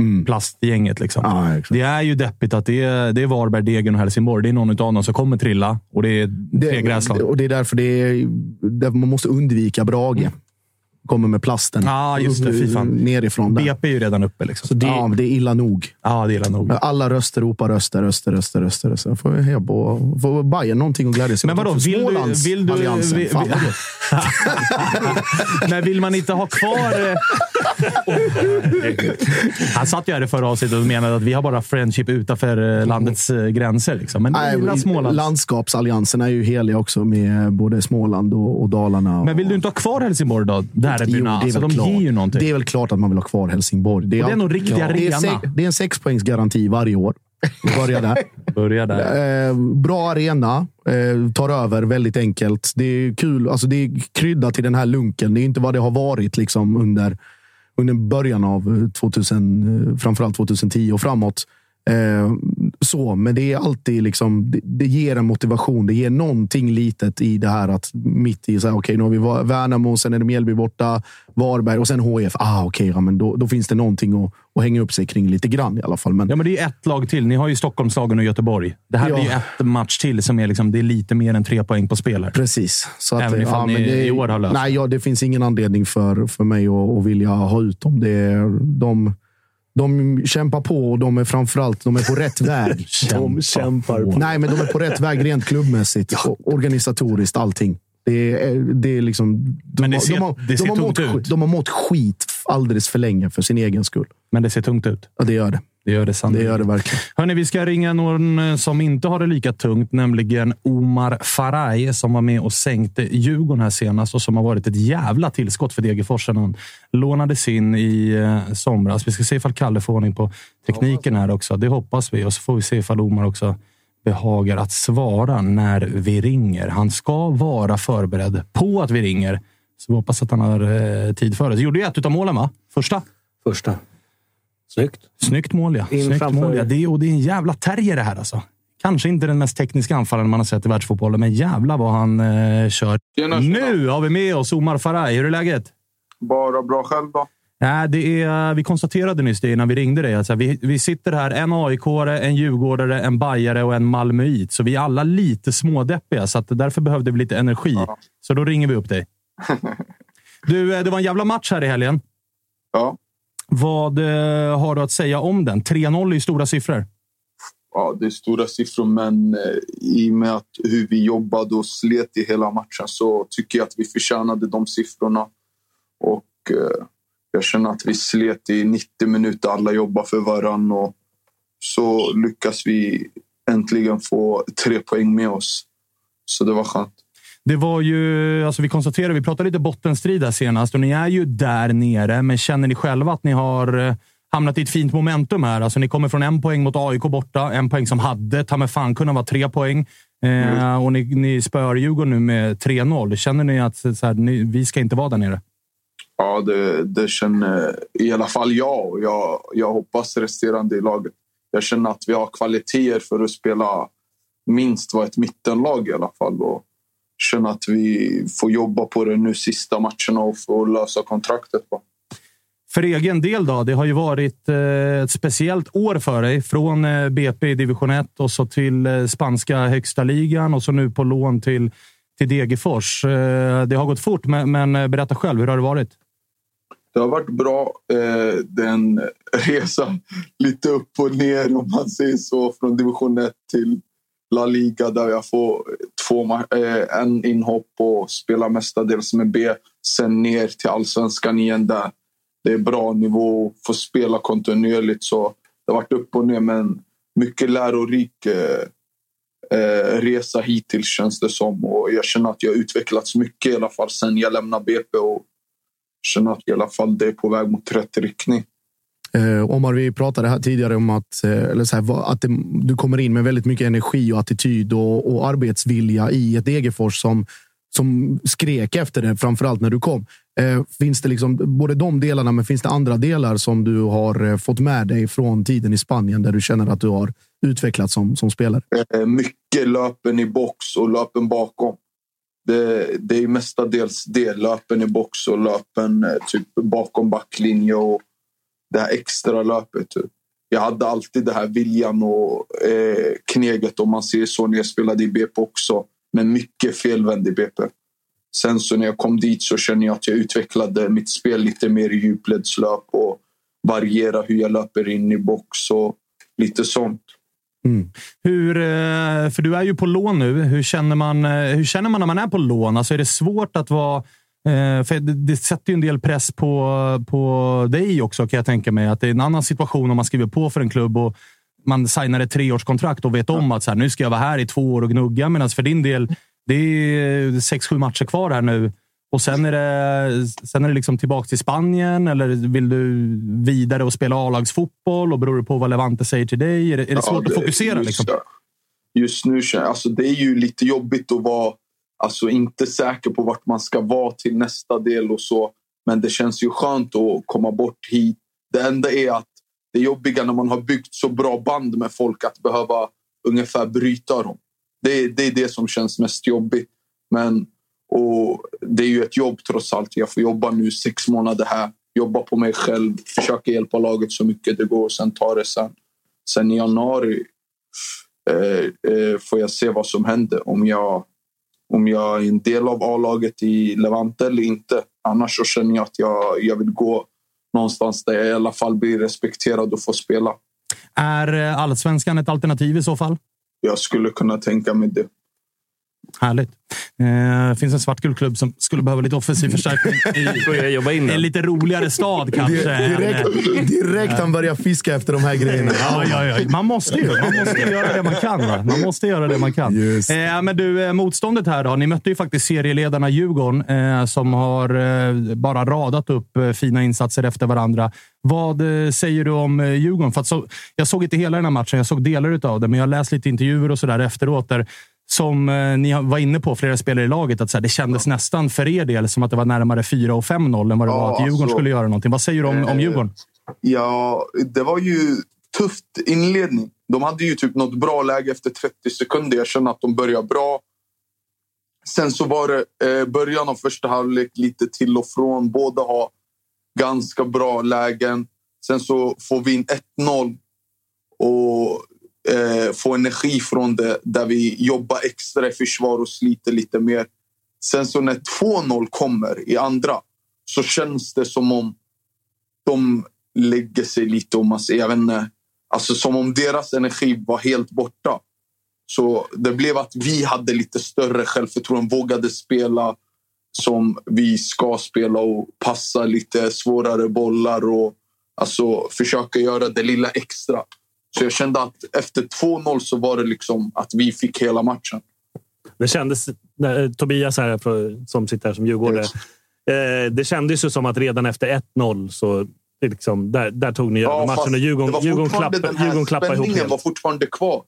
Mm. Plastgänget. Liksom. Ja, det är ju deppigt att det är, det är Varberg, Degen och Helsingborg. Det är någon av dem som kommer trilla och det är tre gräslag. och det är därför det är, därför man måste undvika Brage. Kommer med plasten. Ja, just det. Fy fan. Nerifrån. Där. BP är ju redan uppe. Liksom. Det, ja, men det är illa nog. Ja, det är illa nog. Alla röster ropar röster, röster, röster, röster. röster. Får vi på får Bayern någonting att glädjas åt. Men vadå, vill du- vill du- vill- vill-. Men vill man inte ha kvar... Han satt ju här i förra avsnittet och menade att vi har bara friendship utanför eh, landets eh, gränser. Liksom. Men Nej, Småland. landskapsallianserna är ju heliga också med både Småland och, och Dalarna. Men vill du inte ha kvar Helsingborg då? Derbyna. Alltså, de klart. ger ju någonting. Det är väl klart att man vill ha kvar Helsingborg. Och det är nog riktig det är, sex, det är en sexpoängsgaranti varje år. Vi börjar där. Börja där. Eh, bra arena. Eh, tar över väldigt enkelt. Det är kul. Alltså det är krydda till den här lunken. Det är inte vad det har varit liksom under, under början av eh, 2000, eh, framförallt 2010 och framåt. Eh, så, men det är alltid liksom, det, det ger en motivation. Det ger någonting litet i det här att mitt i så här, okej, nu har vi Värnamo, sen är det Mjällby borta, Varberg och sen HF. Ah, okej, ja, men då, då finns det någonting att, att hänga upp sig kring lite grann i alla fall. Men Ja, men det är ett lag till. Ni har ju Stockholmslagen och Göteborg. Det här Ja. blir ju ett match till som är, liksom, det är lite mer än tre poäng på spel. här. Precis. Så att, Även ifall men ni i år har löst Nej, ja, det finns ingen anledning för, för mig att, att vilja ha ut dem. Det de, de kämpar på och de är framförallt de är på rätt väg. De kämpar på. Nej, men de är på rätt väg rent klubbmässigt och organisatoriskt. Allting. Det är, det är liksom, de, Men det har- ser- de, har, det ser de, har tungt mått, ut. de har mått skit alldeles för länge för sin egen skull. Men det ser tungt ut. Ja, det gör det. Det gör det Det sannolikt. gör det verkligen. Hörni, vi ska ringa någon eh, som inte har det lika tungt, nämligen Omar Faraj som var med och sänkte Djurgården här senast och som har varit ett jävla tillskott för Degerfors sen han lånades in i eh, somras. Vi ska se ifall Kalle får ordning på tekniken här också. Det hoppas vi och så får vi se ifall Omar också behagar att svara när vi ringer. Han ska vara förberedd på att vi ringer, så vi hoppas att han har eh, tid för det. Så gjorde ju ett av målen, va? Första. Första. Snyggt. Snyggt mål, ja. In Snyggt mål, ja. Det, är, och det är en jävla terrier det här alltså. Kanske inte den mest tekniska anfallaren man har sett i världsfotbollen, men jävla vad han eh, kör. Nu har vi med oss Omar Faraj. Hur är läget? Bara bra själv då? Nej, det är, vi konstaterade nyss det innan vi ringde dig. Alltså, vi, vi sitter här, en aik en djurgårdare, en bajare och en malmöit. Så vi är alla lite smådeppiga, så att därför behövde vi lite energi. Så då ringer vi upp dig. Du, eh, det var en jävla match här i helgen. Ja. Vad eh, har du att säga om den? 3-0 är ju stora siffror. Ja, det är stora siffror, men eh, i och med att hur vi jobbade och slet i hela matchen så tycker jag att vi förtjänade de siffrorna. Och eh, jag känner att vi slet i 90 minuter, alla jobbar för varann och så lyckas vi äntligen få tre poäng med oss. Så det var skönt. Det var ju, alltså vi konstaterade, vi pratade lite bottenstrid där senast och ni är ju där nere, men känner ni själva att ni har eh, hamnat i ett fint momentum här? Alltså ni kommer från en poäng mot AIK borta, en poäng som hade ta mig fan kunnat vara tre poäng. Eh, Och ni, ni spöar Djurgården nu med 3-0. Känner ni att så här, ni, vi ska inte vara där nere? Ja, det, det känner i alla fall jag och jag, jag hoppas resterande i laget. Jag känner att vi har kvaliteter för att spela minst vara ett mittenlag i alla fall. Och känner att vi får jobba på det nu sista matcherna och få lösa kontraktet. På. För egen del då? Det har ju varit eh, ett speciellt år för dig. Från eh, BP i division 1 och så till eh, spanska högsta ligan och så nu på lån till, till Degerfors. Det har gått fort, men, berätta själv. Hur har det varit? Det har varit bra. Eh, den resa lite upp och ner om man säger så. Från division 1 till La Liga där jag får två, eh, en inhopp och spelar mestadels med B. Sen ner till allsvenskan igen där det är bra nivå och får spela kontinuerligt. Så det har varit upp och ner men mycket lärorik eh, eh, resa hittills känns det som. Och jag känner att jag har utvecklats mycket i alla fall sen jag lämnade BP och känner att i alla fall det är på väg mot rätt riktning. Eh, Omar, vi pratade här tidigare om att, eh, eller så här, att det, du kommer in med väldigt mycket energi och attityd och, och arbetsvilja i ett Degerfors som, som skrek efter det, framförallt när du kom. Eh, finns det liksom både de delarna, men finns det andra delar som du har eh, fått med dig från tiden i Spanien där du känner att du har utvecklats som, som spelare? Eh, mycket löpen i box och löpen bakom. Det, det är mestadels det. Löpen i box och löpen eh, typ bakom backlinje och det här extra löpet. Typ. Jag hade alltid det här viljan och eh, kneget om man ser så när jag spelade i BP också. Men mycket felvänd i BP. Sen så när jag kom dit så känner jag att jag utvecklade mitt spel lite mer i djupledslöp och variera hur jag löper in i box och lite sånt. Mm. Hur, eh, för du är ju på lån nu. Hur känner man, eh, hur känner man när man är på lån? Alltså är det svårt att vara... Eh, för det, det sätter ju en del press på, på dig också, kan jag tänka mig. Att det är en annan situation om man skriver på för en klubb och man signar ett treårskontrakt och vet om att så här, nu ska jag vara här i två år och gnugga. Medan för din del, det är sex, sju matcher kvar här nu. Och sen är det, sen är det liksom tillbaka till Spanien eller vill du vidare och spela A-lagsfotboll? Och beror det på vad Levante säger till dig? Är det, är det svårt Ja, att fokusera? Just, Liksom? just nu alltså det är ju lite jobbigt att vara alltså inte säker på vart man ska vara till nästa del och så. Men det känns ju skönt att komma bort hit. Det enda är att det jobbiga när man har byggt så bra band med folk att behöva ungefär bryta dem. Det, det är det som känns mest jobbigt. Men och det är ju ett jobb trots allt. Jag får jobba nu sex månader här. Jobba på mig själv. Försöka hjälpa laget så mycket det går. Sen ta det sen. Sen i januari eh, eh, får jag se vad som händer. Om jag, om jag är en del av A-laget i Levante eller inte. Annars så känner jag att jag, jag vill gå någonstans där jag i alla fall blir respekterad och får spela. Är eh, allsvenskan ett alternativ i så fall? Jag skulle kunna tänka mig det. Härligt. Eh, Det finns en svartgul klubb som skulle behöva lite offensiv förstärkning Börja jobba in i en lite roligare stad kanske. Direkt, direkt han börjar fiska efter de här grejerna. Ja, ja, ja. Man måste ju. Man måste göra det man kan. Va? Man måste göra det man kan. Eh, men du, eh, motståndet här då. Ni mötte ju faktiskt serieledarna Djurgården eh, som har eh, bara radat upp eh, fina insatser efter varandra. Vad eh, säger du om eh, Djurgården? För att så, jag såg inte hela den här matchen. Jag såg delar av det, men jag har läst lite intervjuer och så där efteråt. Där, som eh, ni var inne på, flera spelare i laget, att så här, det kändes nästan för er del som att det var närmare 4 och 5-0 än vad det Ja, var att Djurgården alltså, skulle göra någonting. Vad säger du om, om eh, Djurgården? Ja, det var ju tufft inledning. De hade ju typ något bra läge efter 30 sekunder. Jag kände att de började bra. Sen så var det eh, början av första halvlek lite till och från. Båda har ganska bra lägen. Sen så får vi in 1-0 och eh, få energi från det där vi jobbar extra i försvar och sliter lite mer. Sen så när 2-0 kommer i andra så känns det som om de lägger sig lite om man säger, jag vet inte, alltså som om deras energi var helt borta. Så det blev att vi hade lite större självförtroende, vågade spela som vi ska spela och passa lite svårare bollar och alltså försöka göra det lilla extra. Så jag kände att efter 2-0 så var det liksom att vi fick hela matchen. Det kändes, när, Tobias här som sitter här som djurgårdare. Eh, det kändes ju som att redan efter 1-0 så liksom, där, där tog ni fast matchen och Djurgården, Djurgården, den här Djurgården klappade ihop spänningen var fortfarande kvar.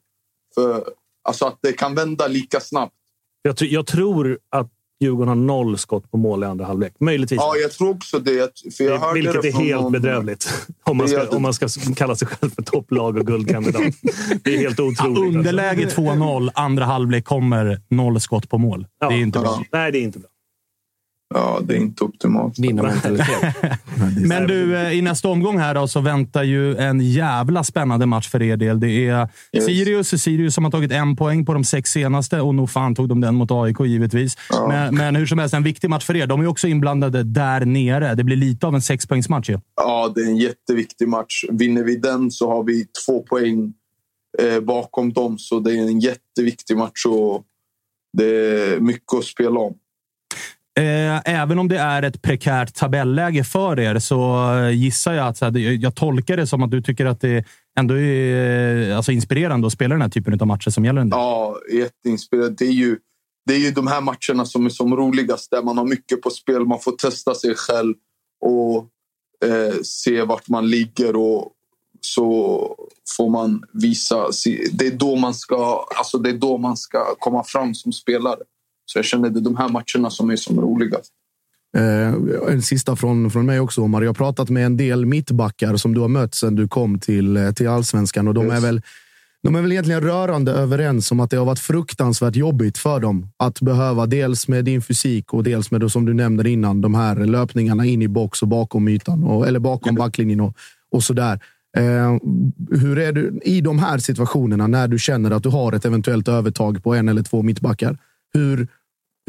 För, alltså att det kan vända lika snabbt. Jag, jag tror att Djurgården har noll skott på mål i andra halvlek. Möjligtvis. Ja, jag tror också det. För jag hörde Vilket det är från helt någon- bedrövligt. Om man, ska, om man ska kalla sig själv för topplag och guldkandidat. Det är helt otroligt. alltså. Underläge 2-0, andra halvlek kommer noll skott på mål. Ja. Det är inte bra. Nej, det är inte bra. Ja, det är inte optimalt. Vinnarmentalitet. Men du, eh, i nästa omgång här då, så väntar ju en jävla spännande match för er del. Det är Yes. Sirius. Sirius som har tagit en poäng på de sex senaste och nog fan tog de den mot AIK givetvis. Ja. Men, men hur som helst, en viktig match för er. De är också inblandade där nere. Det blir lite av en sexpoängsmatch ju. Ja, det är en jätteviktig match. Vinner vi den så har vi två poäng eh, bakom dem. Så det är en jätteviktig match och det är mycket att spela om. Eh, även om det är ett prekärt tabelläge för er så gissar jag att så här, det- jag tolkar det som att du tycker att det ändå är eh, alltså, inspirerande att spela den här typen av matcher som gäller en. Ja, jätteinspirerande. Det är ju, det är ju de här matcherna som är som roligast. Där man har mycket på spel. Man får testa sig själv. Och eh, se vart man ligger och så får man visa. Det är då man ska, alltså det är då man ska komma fram som spelare. Så jag känner det är de här matcherna som är som roligast. Eh, en sista från, från mig också, Omar. Jag har pratat med en del mittbackar som du har mött sedan du kom till, eh, till allsvenskan. Och de, är väl, de är väl egentligen rörande överens om att det har varit fruktansvärt jobbigt för dem att behöva dels med din fysik och dels med, det som du nämnde innan, de här löpningarna in i box och bakom ytan, och, eller bakom backlinjen och, och sådär. Eh, hur är du i de här situationerna när du känner att du har ett eventuellt övertag på en eller två mittbackar? Hur,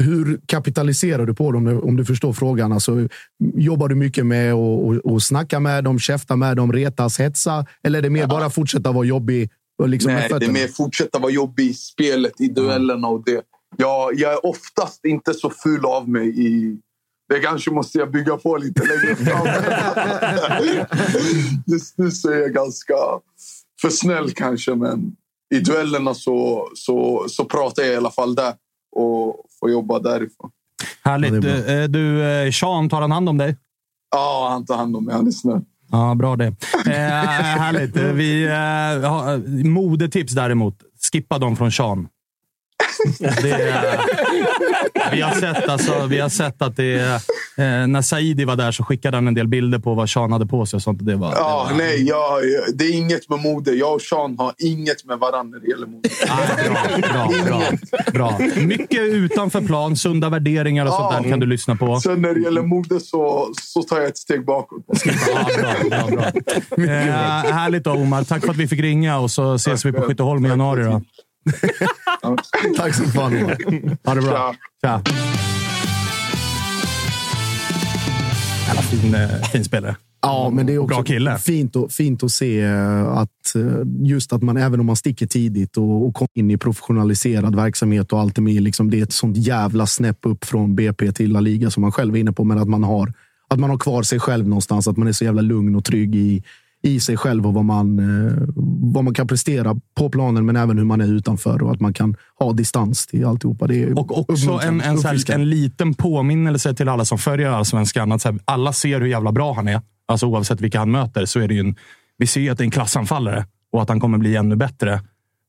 hur kapitaliserar du på dem om du förstår frågan? Alltså, jobbar du mycket med att och, och snacka med dem, käfta med dem, retas, hetsa? Eller är det mer bara fortsätta vara jobbig liksom Nej, det är mer fortsätta vara jobbig i spelet, i duellerna och det. Jag, jag är oftast inte så full av mig i... Det kanske måste jag bygga på lite längre fram. Just nu så är jag ganska för snäll kanske, men i duellerna så, så, så pratar jag i alla fall där och får jobba därifrån. Härligt. Eh, Du, eh, Sean, tar han hand om dig? Ja, han tar hand om mig. Han är snäll. Ja, bra det. Eh, härligt. Eh, Vi, eh, har, modetips däremot. Skippa dem från Sean. Det, är- vi, har sett, alltså, vi har sett att det eh, när Saidi var där så skickade han en del bilder på vad Sean hade på sig. Och sånt. Det var, Ja, nej, jag, det är inget med mode. Jag och Sean har inget med varandra när det gäller mode. bra, bra, bra. Mycket utanför plan, sunda värderingar och sånt där kan du lyssna på. Sen när det gäller mode så, så tar jag ett steg bakåt. Ja, bra, bra, bra. Eh, härligt då, Omar. Tack för att vi fick ringa och så ses vi på Skytteholm i januari. Då. Tack så fan. Ha det bra. Tja. Jävla fin, eh, fin spelare. Ja, men det är också. Fint, och, fint att se eh, att eh, just att man, även om man sticker tidigt och, och kommer in i professionaliserad verksamhet och allt det med, liksom, det är ett sånt jävla snäpp upp från BP till La Liga som man själv är inne på, men att man har, att man har kvar sig själv någonstans. Att man är så jävla lugn och trygg i, i sig själv och vad man, eh, vad man kan prestera på planen, men även hur man är utanför och att man kan ha distans till alltihopa. Det är Och också en, en, här, en liten påminnelse till alla som följer allsvenskan. Att så här, alla ser hur jävla bra han är. Alltså oavsett vilka han möter så är det ju en... Vi ser ju att det är en klassanfallare och att han kommer bli ännu bättre.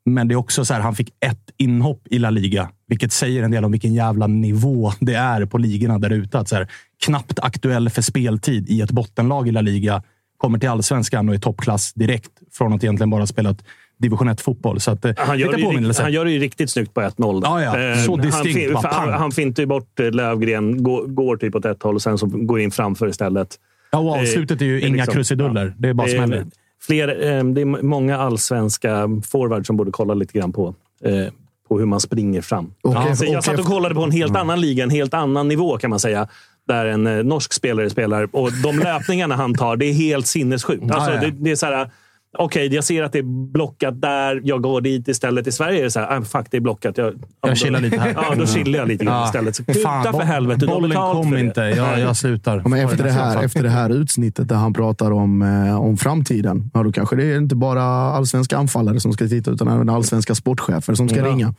Men det är också så här, han fick ett inhopp i La Liga, vilket säger en del om vilken jävla nivå det är på ligorna där ute. Att så här, knappt aktuell för speltid i ett bottenlag i La Liga kommer till allsvenskan och är toppklass direkt från att egentligen bara ha spelat division 1-fotboll. Så att, eh, Han gör, det han gör det ju riktigt snyggt på 1-0. Ja, ja. Eh, Så han, distinkt. han, pang. han fintar ju bort eh, Lövgren, går, går typ åt ett håll och sen så går in framför istället. Ja, och avslutet är ju Eh, inga liksom- krusiduller. Det är bara smäller. Fler, eh, det är många allsvenska forwards som borde kolla lite grann på, eh, på hur man springer fram. Och- Alltså, jag satt och kollade på en helt annan liga, en helt annan nivå kan man säga. Där en eh, norsk spelare spelar och de löpningarna han tar, det är helt sinnessjukt. Alltså, det, det är så här, Okej, jag ser att det är blockat där. Jag går dit istället. I Sverige är det så här, ah, fuck, det är blockat. Jag, Jag chillar lite här. Ja, då chillar jag lite grann Ja. istället. Så Kuta för helvete. Bollen kom inte. Jag, jag slutar. Ja, men efter, det här, efter det här utsnittet där han pratar om, eh, om framtiden, ja, då kanske det är inte bara allsvenska anfallare som ska titta, utan även allsvenska sportchefer som ska Ja. ringa.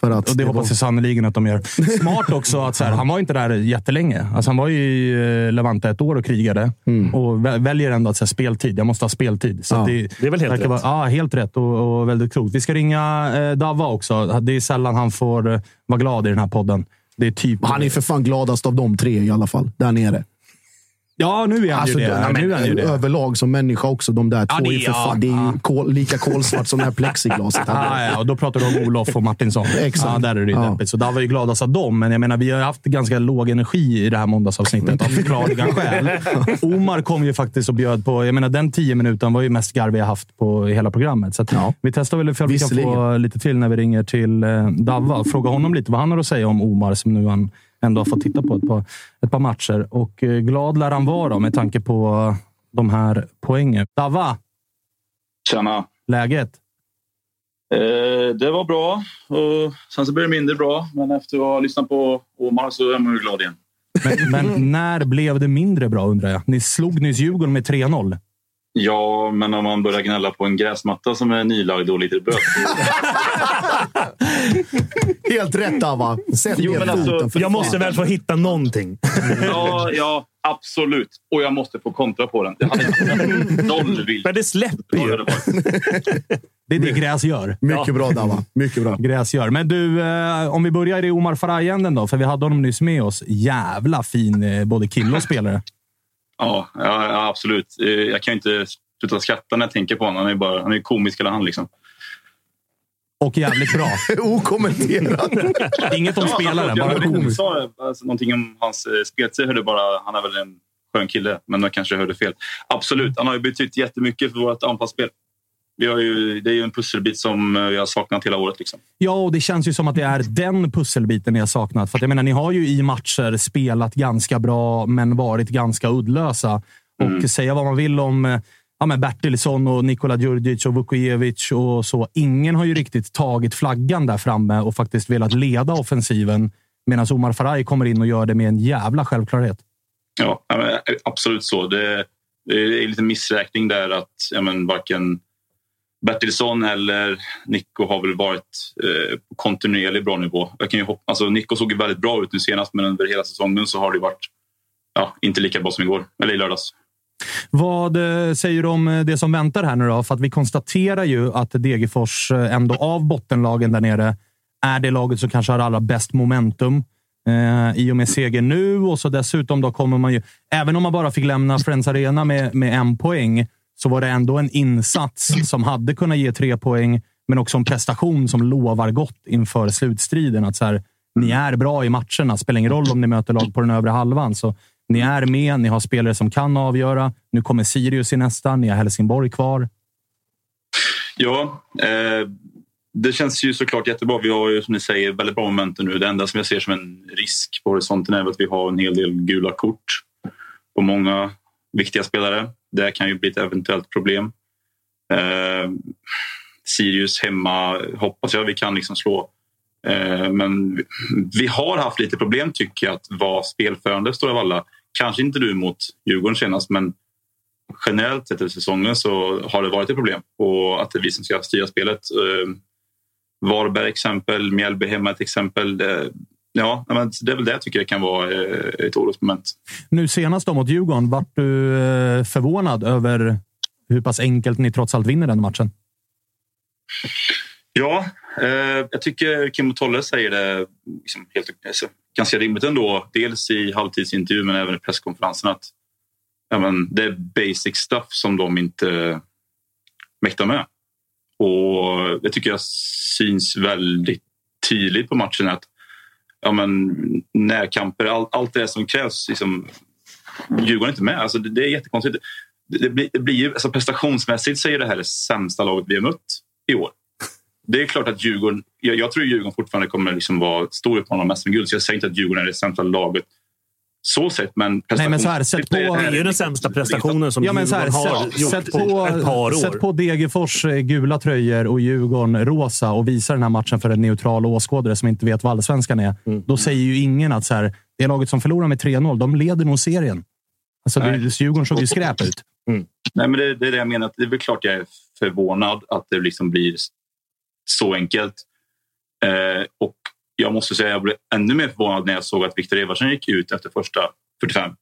För att Och det var- hoppas jag sannerligen att de gör. Smart också att så här, han var inte där jättelänge. Alltså, han var ju i eh, Levante ett år och krigade och vä- väljer ändå att säga speltid. Jag måste ha speltid. Så Ja, att det är väl helt rätt. Vara, ja, helt rätt och, och väldigt klokt. Vi ska ringa eh, Davva också. Det är sällan han får eh, vara glad i den här podden. Det är typ... Han är för fan gladast av de tre i alla fall, där nere. Ja, nu är han Alltså, ju det. nej, men, nu är han ju det. Överlag som människa också. De där Ja, två det- är för ja, fan, det är ja. kol, lika kolsvart som det här plexiglaset. Ah, ja, och då pratar du om Olof och Martinsson. Exakt. Ja, där är det ju Ja. deppigt. Så där var ju gladast av dem. Men jag menar, vi har haft ganska låg energi i det här måndagsavsnittet av förklarliga skäl. Omar kom ju faktiskt och bjöd på... Jag menar, den tio minuten var ju mest garv vi har haft på hela programmet. Så vi testar väl ifall vi kan få lite till när vi ringer till eh, Davva. Fråga honom lite vad han har att säga om Omar, som nu han ändå har fått titta på ett par, ett par matcher. Och eh, glad lär han vara med tanke på de här poängen. Davva, Tjena. läget? Eh, det var bra. Och sen så blev det mindre bra. Men efter att ha lyssnat på Omar så är man ju glad igen. Men, men när blev det mindre bra undrar jag? Ni slog nyss Djurgården med 3-0. Ja, men om man börjar gnälla på en gräsmatta som är nylagd och lite blöt. Helt rätt Ava. Sätt Jo, men alltså, Jag måste väl få hitta någonting. ja, ja, absolut. Och jag måste få kontra på den. Hade noll vilt. Men det släpper ju. Det är det gräs gör. Mycket bra Dava. Mycket bra. Gräs gör. Men du, eh, om vi börjar i Omar Faraj-änden då, för vi hade honom nyss med oss. Jävla fin eh, både kille och spelare. Ja, ja, absolut. Eh, Jag kan inte sluta skratta när jag tänker på honom. Han är, bara, han är komisk hela han liksom. Och jävligt bra. Okommenterat. Inget om spelare, jag bara komisk. sa det. Alltså, någonting om hans eh, speltid. Jag hörde bara han är väl en skön kille, men jag kanske hörde fel. Absolut, han har ju betytt jättemycket för vårt anfallsspel. Vi har ju, det är ju en pusselbit som eh, vi har saknat hela året. Liksom. Ja, och det känns ju som att det är den pusselbiten ni har saknat. För jag menar, ni har ju i matcher spelat ganska bra, men varit ganska uddlösa. Och säga vad man vill om eh, ja, men Bertilsson och Nikola Djurdjic och Vukojevic och så. Ingen har ju riktigt tagit flaggan där framme och faktiskt velat leda offensiven. Medan Omar Faraj kommer in och gör det med en jävla självklarhet. Ja, eh, absolut så. Det, det är lite missräkning där att ja, men, varken Bertilsson eller Nico har väl varit eh, på kontinuerligt bra nivå. Jag kan ju hoppa, alltså, Nico såg ju väldigt bra ut nu senast men under hela säsongen så har det varit ja, inte lika bra som igår, eller i lördags. Vad eh, säger du om eh, det som väntar här nu då? För att vi konstaterar ju att Degerfors eh, ändå av bottenlagen där nere är det laget som kanske har allra bäst momentum eh, i och med seger nu. Och så dessutom då kommer man ju, även om man bara fick lämna Friends Arena med, med en poäng, så var det ändå en insats som hade kunnat ge tre poäng, men också en prestation som lovar gott inför slutstriden. Att så här, ni är bra i matcherna. Spelar ingen roll om ni möter lag på den övre halvan. Så ni är med, ni har spelare som kan avgöra. Nu kommer Sirius i nästa, ni har Helsingborg kvar. Ja, eh, det känns ju såklart jättebra. Vi har ju som ni säger väldigt bra momentum nu. Det enda som jag ser som en risk på horisonten är att vi har en hel del gula kort på många viktiga spelare. Det kan ju bli ett eventuellt problem. Eh, Sirius hemma hoppas jag vi kan liksom slå. Eh, men vi, vi har haft lite problem tycker jag att vara spelförande Stora Valla. Kanske inte du mot Djurgården senast men generellt sett i säsongen så har det varit ett problem och att det är vi som ska styra spelet. Eh, Varberg exempel, Mjällby hemma ett exempel. Det, ja, men det är väl det jag tycker kan vara eh, ett orosmoment. Nu senast då mot Djurgården, vart du eh, förvånad över hur pass enkelt ni trots allt vinner den matchen? Ja, eh, jag tycker Kim och Tolle säger det liksom helt, alltså, ganska rimligt ändå. Dels i halvtidsintervjun men även i presskonferensen att ja, men, det är basic stuff som de inte mäktar med. Och det tycker jag syns väldigt tydligt på matchen. att ja, men, Närkamper, all, allt det som krävs. Liksom, Djurgården är inte med. Alltså, det, det är jättekonstigt. Det, det, blir, det blir ju, alltså, prestationsmässigt så är det här det sämsta laget vi har mött i år. Det är klart att Djurgården... Jag, jag tror att Djurgården fortfarande kommer liksom vara stor utmanare om SM-guld. Så jag säger inte att Djurgården är det sämsta laget så sett. Men Nej, men så här, sätt på... Det är ju den sämsta prestationen som ja, men så här, Djurgården har sätt, gjort sätt på på, ett par år. Sätt på Degerfors eh, gula tröjor och Djurgården rosa och visa den här matchen för en neutral åskådare som inte vet vad allsvenskan är. Mm. Då säger ju ingen att så här, det laget som förlorar med 3-0, de leder nog serien. Alltså, det, Nej. Djurgården såg ju skräp ut. Nej, men det, det är det jag menar. Det är väl klart jag är förvånad att det liksom blir så enkelt. Eh, och jag måste säga att jag blev ännu mer förvånad när jag såg att Viktor Edvardsen gick ut efter första 45.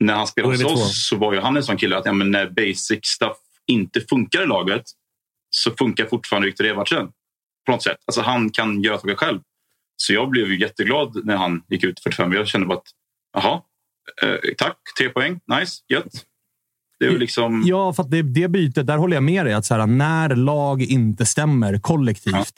När han spelade hos oss så var ju han en sån kille att ja, men när basic stuff inte funkar i laget så funkar fortfarande Viktor Edvardsen. På något sätt. Alltså han kan göra saker själv. Så jag blev ju jätteglad när han gick ut 45. Jag kände bara att jaha, eh, tack, tre poäng, nice, gött. Det är liksom... Ja, för att det, det bytet, där håller jag med dig. Att så här, när lag inte stämmer kollektivt,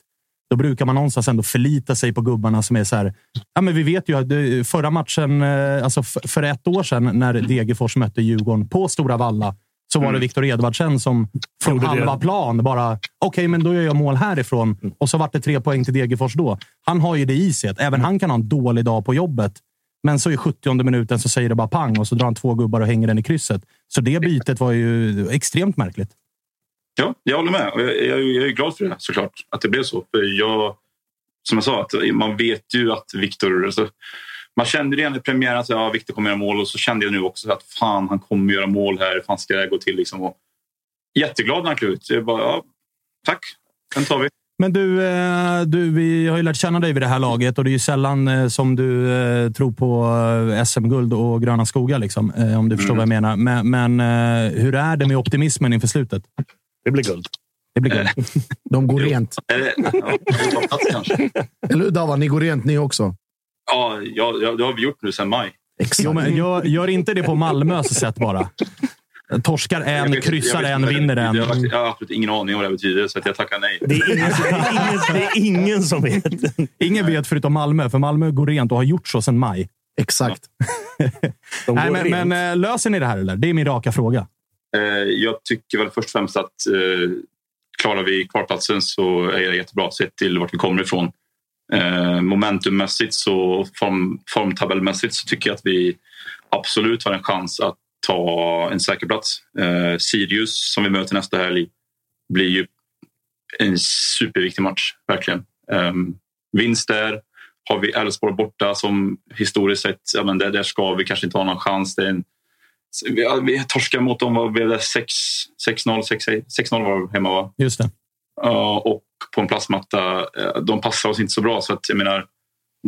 då brukar man någonstans ändå förlita sig på gubbarna som är så här. Ja, men vi vet ju att det- förra matchen, eh, alltså för ett år sedan, när Degerfors mötte Djurgården på Stora Valla, så var det Viktor Edvardsen som från Gjorde det. halva plan bara, okej, men då gör jag mål härifrån. Och så vart det tre poäng till Degerfors då. Han har ju det i sig. Även han kan ha en dålig dag på jobbet. Men så i 70 minuten så säger det bara pang och så drar han två gubbar och hänger den i krysset. Så det bytet var ju extremt märkligt. Ja, jag håller med. Jag, jag, jag är glad för det såklart, att det blev så. För jag, som jag sa, att man vet ju att Viktor... Alltså, man kände redan i premiären att ja, Victor kommer göra mål och så kände jag nu också att fan, han kommer göra mål här. Hur fan ska det här gå till? Liksom. Och jätteglad när han klev ut. Jag bara, ja, tack, den tar vi. Men du, eh, du, vi har ju lärt känna dig vid det här laget och det är ju sällan eh, som du eh, tror på SM-guld och gröna skogar, liksom, om du förstår Mm. vad jag menar. Men, men hur är det med optimismen inför slutet? Det blir guld. Det blir guld. De går rent. Eller, ja, hur Dava? Ni går rent ni också. Ja, ja, ja, det har vi gjort nu sedan maj. Jo, men gör, gör inte det på Malmös sätt bara. Torskar en, vet- kryssar vet en, det vinner en. Jag har, absolut ingen aning om vad det betyder, så att jag tackar nej. Det är ingen, som- det är ingen, det är ingen som vet. Ingen vet förutom Malmö, för Malmö går rent och har gjort så sedan maj. Exakt. De Nej, men, rent. men eh, löser ni det här eller? Det är min raka fråga. Eh, jag tycker väl först och främst att eh, klarar vi kvarplatsen så är det jättebra sett till vart vi kommer ifrån. Eh, momentummässigt så form, formtabellmässigt så tycker jag att vi absolut har en chans att ta en säker plats. Eh, Sirius som vi möter nästa helg blir ju en superviktig match, verkligen. Eh, vinst där. Har vi Elfsborg borta som historiskt sett, ja, men där, där ska vi kanske inte ha någon chans. Det är en, vi, vi torskade mot dem, vad blev det? 6-0, 6-1, 6-0 var hemma va? Just det. Ja, och på en plastmatta. eh, De passar oss inte så bra så att jag menar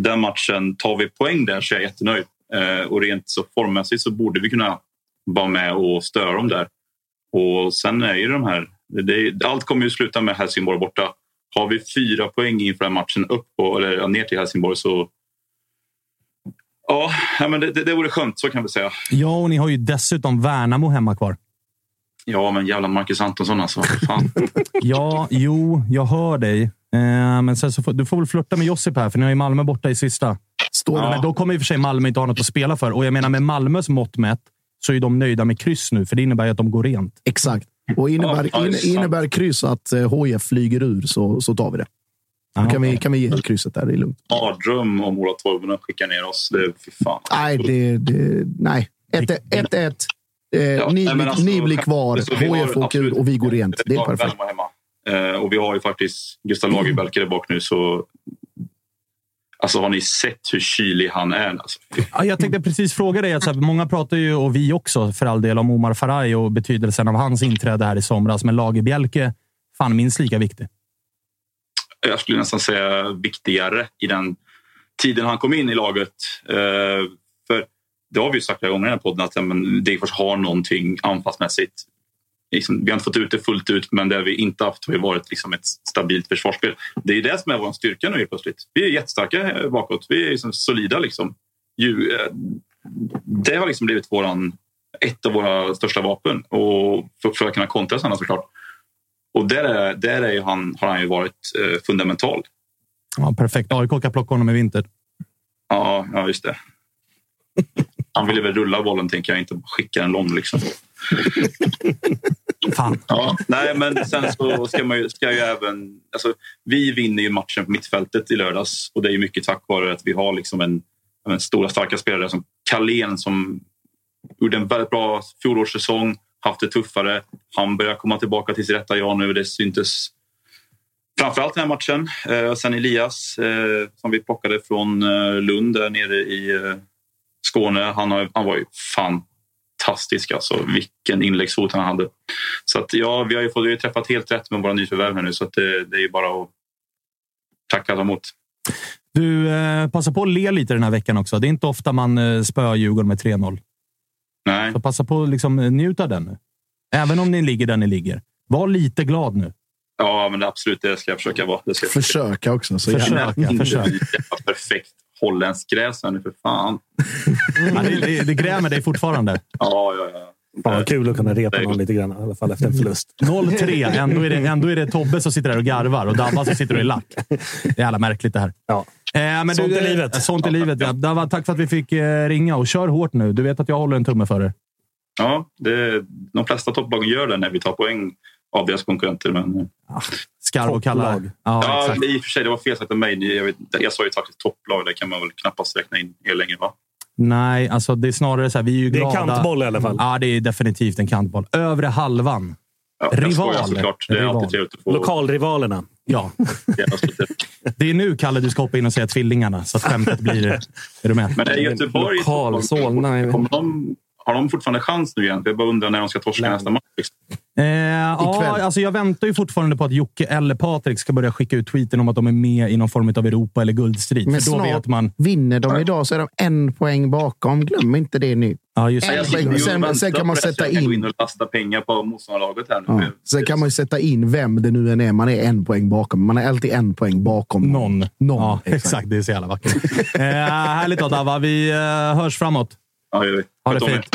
den matchen, tar vi poäng där så är jag jättenöjd. Eh, och rent så formmässigt så borde vi kunna vara med och störa dem där. Och sen är ju de här, det, allt kommer ju sluta med Helsingborg borta. Har vi fyra poäng inför den matchen upp på, eller ner till Helsingborg så Ja, ja, men det, det, det vore skönt, så kan vi säga. Ja, och ni har ju dessutom Värnamo hemma kvar. Ja, men jävla Marcus Antonsson alltså. Fan. Ja, jo, jag hör dig. Eh, men sen så får, du får väl flirta med Josip här, för ni har ju Malmö borta i sista. Står Men då kommer i och för sig Malmö inte ha något att spela för. Och jag menar, med Malmös mått mätt så är de nöjda med kryss nu, för det innebär ju att de går rent. Exakt. Och innebär, Ja, innebär kryss att eh, HIF flyger ur så, så tar vi det. Då Ja. kan vi, kan vi ge krysset där. Det är lugnt. Mardröm om Ola Toivonen skickar ner oss. Det, fy fan. Nej, det, det, nej. 1-1. Eh, Ja, ni, nej, men blir- alltså, ni blir kvar, HIF åker absolut- och vi går rent. Det är Ja, perfekt. Hemma. Eh, och vi har ju faktiskt Gustav Lagerbielke där bak nu. Så... Alltså har ni sett hur kylig han är? Alltså, Ja, jag tänkte precis fråga dig. Att så här, många pratar ju, och vi också för all del, om Omar Faraj och betydelsen av hans inträde här i somras. Men Lagerbielke, fan minst lika viktig jag skulle nästan säga viktigare i den tiden han kom in i laget. Eh, för det har vi ju sagt flera gånger i den här podden att ja, men Degerfors har någonting anfallsmässigt. Liksom, vi har inte fått ut det fullt ut, men det vi inte haft har ju varit liksom ett stabilt försvarsspel. Det är det som är vår styrka nu helt plötsligt. Vi är jättestarka eh, bakåt. Vi är liksom solida. Liksom. Ju, eh, det har liksom blivit våran, ett av våra största vapen och för, för att kunna kontra sådana såklart. Och där, är, där är han, har han ju varit eh, fundamental. Ja, perfekt. AIK kan plocka honom i vinter. Ja, ja, just det. Han ville väl rulla bollen, tänker jag, inte skicka den lång. Liksom. Fan. Ja, nej, men sen så ska man ju, ska ju även... Alltså, vi vinner ju matchen på mittfältet i lördags och det är mycket tack vare att vi har liksom en, en stora starka spelare som Carlén som gjorde en väldigt bra fjolårssäsong, haft det tuffare. Han börjar komma tillbaka till sitt rätta jag nu. Det syntes framförallt den här matchen. Eh, sen Elias eh, som vi plockade från eh, Lund där nere i eh, Skåne. Han, har, han var ju fantastisk alltså. Vilken inläggsfot han hade. Så att, ja, vi har ju fått, vi har träffat helt rätt med våra nyförvärv här nu så att det, det är bara att tacka dem emot. Du, eh, passa på att le lite den här veckan också. Det är inte ofta man eh, spöar Djurgården med 3-0. Nej. Så passa på att liksom, eh, njuta av den nu. Även om ni ligger där ni ligger. Var lite glad nu. Ja, men absolut, det ska jag försöka vara. Det ska jag försöka. Försöka också. Så gärna. Försöka, försök. Jävla Perfekt holländskt gräs här nu för fan. Ja, det, det, det grämer dig fortfarande. Ja, ja, ja. Fan kul att kunna repa någon lite grann. I alla fall efter en förlust. 0-3. Ändå är, det, ändå är det Tobbe som sitter där och garvar och Dabba som sitter och är lack. Det är jävla märkligt det här. Ja. Eh, men Sånt du, är eh, livet. Sånt är livet. Ja. Dabba, tack för att vi fick eh, ringa och kör hårt nu. Du vet att jag håller en tumme för er. ja det, de flesta topplagen gör det när vi tar poäng av deras konkurrenter. Men, Skarv och kalla. Ja, ja, exakt. I och för sig, det var fel sagt av mig. Jag, vet, jag sa ju faktiskt topplag. Det kan man väl knappast räkna in er längre, va? Nej, alltså det är snarare så här. Vi är ju Det är glada. kantboll i alla fall. Ja, det är definitivt en kantboll. Övre halvan. Ja, jag Rival. skojar såklart. Det är Rival. alltid trevligt att få... Lokalrivalerna. Ja. Det är nu, Kalle, du ska hoppa in och säga tvillingarna, så att skämtet blir... Är du med? Men är Göteborg... Lokal Solna. Kommer de, har de fortfarande chans nu igen? Jag bara undrar när de ska torska nästa match. Liksom. Eh, ja, alltså jag väntar ju fortfarande på att Jocke eller Patrik ska börja skicka ut tweeten om att de är med i någon form av Europa eller guldstrid. Men För då snart vet man... vinner de idag så är de en poäng bakom. Glöm inte det nu. Ja, just och Sen, väntar sen kan man det, sätta jag kan gå in... in och lasta pengar på motståndarlaget här nu. Ja. Sen kan man ju sätta in vem det nu än är. Man är en poäng bakom. Man är alltid en poäng bakom någon. någon. Ja, exakt. Det är så jävla vackert. eh, härligt då, Dava. Vi eh, hörs framåt. Ja, gör vi. Ha det fint.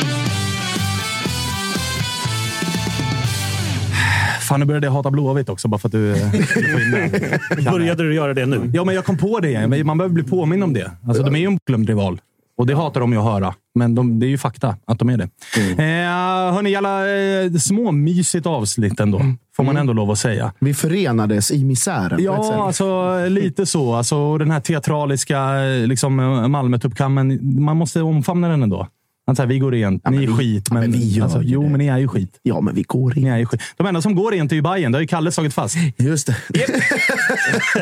Fan, nu började jag hata Blåvitt också, bara för att du eh, det. Började du göra det nu? Ja, men jag kom på det igen. Men Man behöver bli påminn om det. Alltså, de är ju en glömd rival. Och det hatar de ju att höra. Men de, det är ju fakta att de är det. Mm. Eh, hörni, jävla eh, småmysigt avsnitt ändå. Får man ändå lov att säga. Vi förenades i misären. Ja, alltså, lite så. Alltså, den här teatraliska liksom, Malmö-tuppkammen. Man måste omfamna den ändå. Att så här, vi går rent, ni är skit. Men, vi gör alltså, jo, det. men ni är ju skit. Ja, men vi går Ni in. är ju skit. De enda som går rent är ju Bayern. Det har ju Kalle slagit fast. Just det.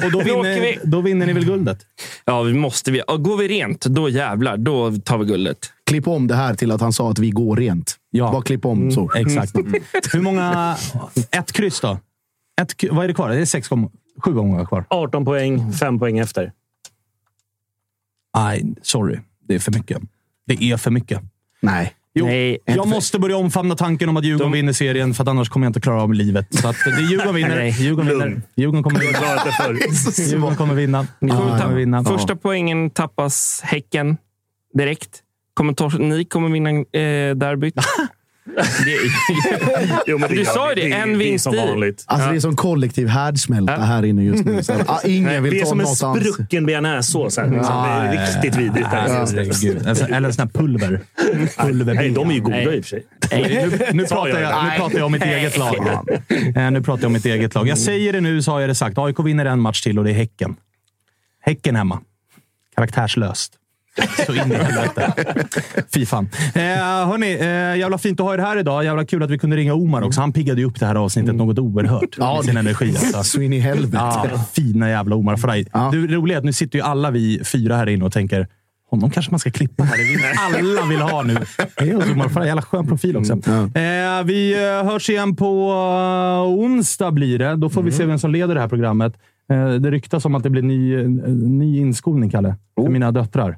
Och då vinner, vi. då vinner ni väl guldet? Ja, vi måste. Vi, går vi rent, då jävlar. Då tar vi guldet. Klipp om det här till att han sa att vi går rent. Ja. Bara klipp om så. Exakt. Hur många... Ett kryss då? Ett, vad är det kvar? Det är sex, gång- sju gånger kvar. 18 poäng, 5 poäng efter. Nej, sorry. Det är för mycket. Det är för mycket. Nej. Jo, Nej, jag måste börja omfamna tanken om att Djurgården De- vinner serien, för att annars kommer jag inte klara av livet. Så att det är Djurgården vinner. Nej, Djurgården vinner. lugn. Djurgården kommer vinna. Klarat det förr. Djurgården kommer vinna. Kommer Djurgården ta- vinna. Första poängen tappas Häcken direkt. Kommer ni kommer vinna eh, derbyt. det, Jo, men det Du sa ju det, en är vinst som i. vanligt. Alltså, det är som kollektiv härdsmälta här inne just nu. Så, ah, ingen vill Det är ta som en något annat. sprucken bearnaisesås. Liksom. Det är riktigt vidrigt. här. Herregud. Sån- Eller en sån här pulver. pulver Nej, de är ju goda Nej. i och för sig. Nu, nu, pratar jag, nu pratar jag om mitt eget lag. Eh, Nu pratar jag om mitt eget lag. Jag säger det nu, så har jag det sagt. AIK vinner en match till och det är Häcken. Häcken hemma. Karaktärslöst. Så in i helvete. Fy fan. Eh, hörni, eh, jävla fint att ha er här idag. Jävla kul att vi kunde ringa Omar också. Han piggade ju upp det här avsnittet något oerhört. Ja, med sin energi. Alltså. Så in i helvete. Ja, fina jävla Omar Faraj. Ja. Det roliga är att nu sitter ju alla vi fyra här inne och tänker honom kanske man ska klippa här. Det vill alla vill ha nu. Omar Faraj. Jävla skön profil också. Eh, vi eh, hörs igen på eh, onsdag blir det. Då får vi se vem som leder det här programmet. Eh, det ryktas om att det blir ny, ny inskolning, Kalle. För mina döttrar.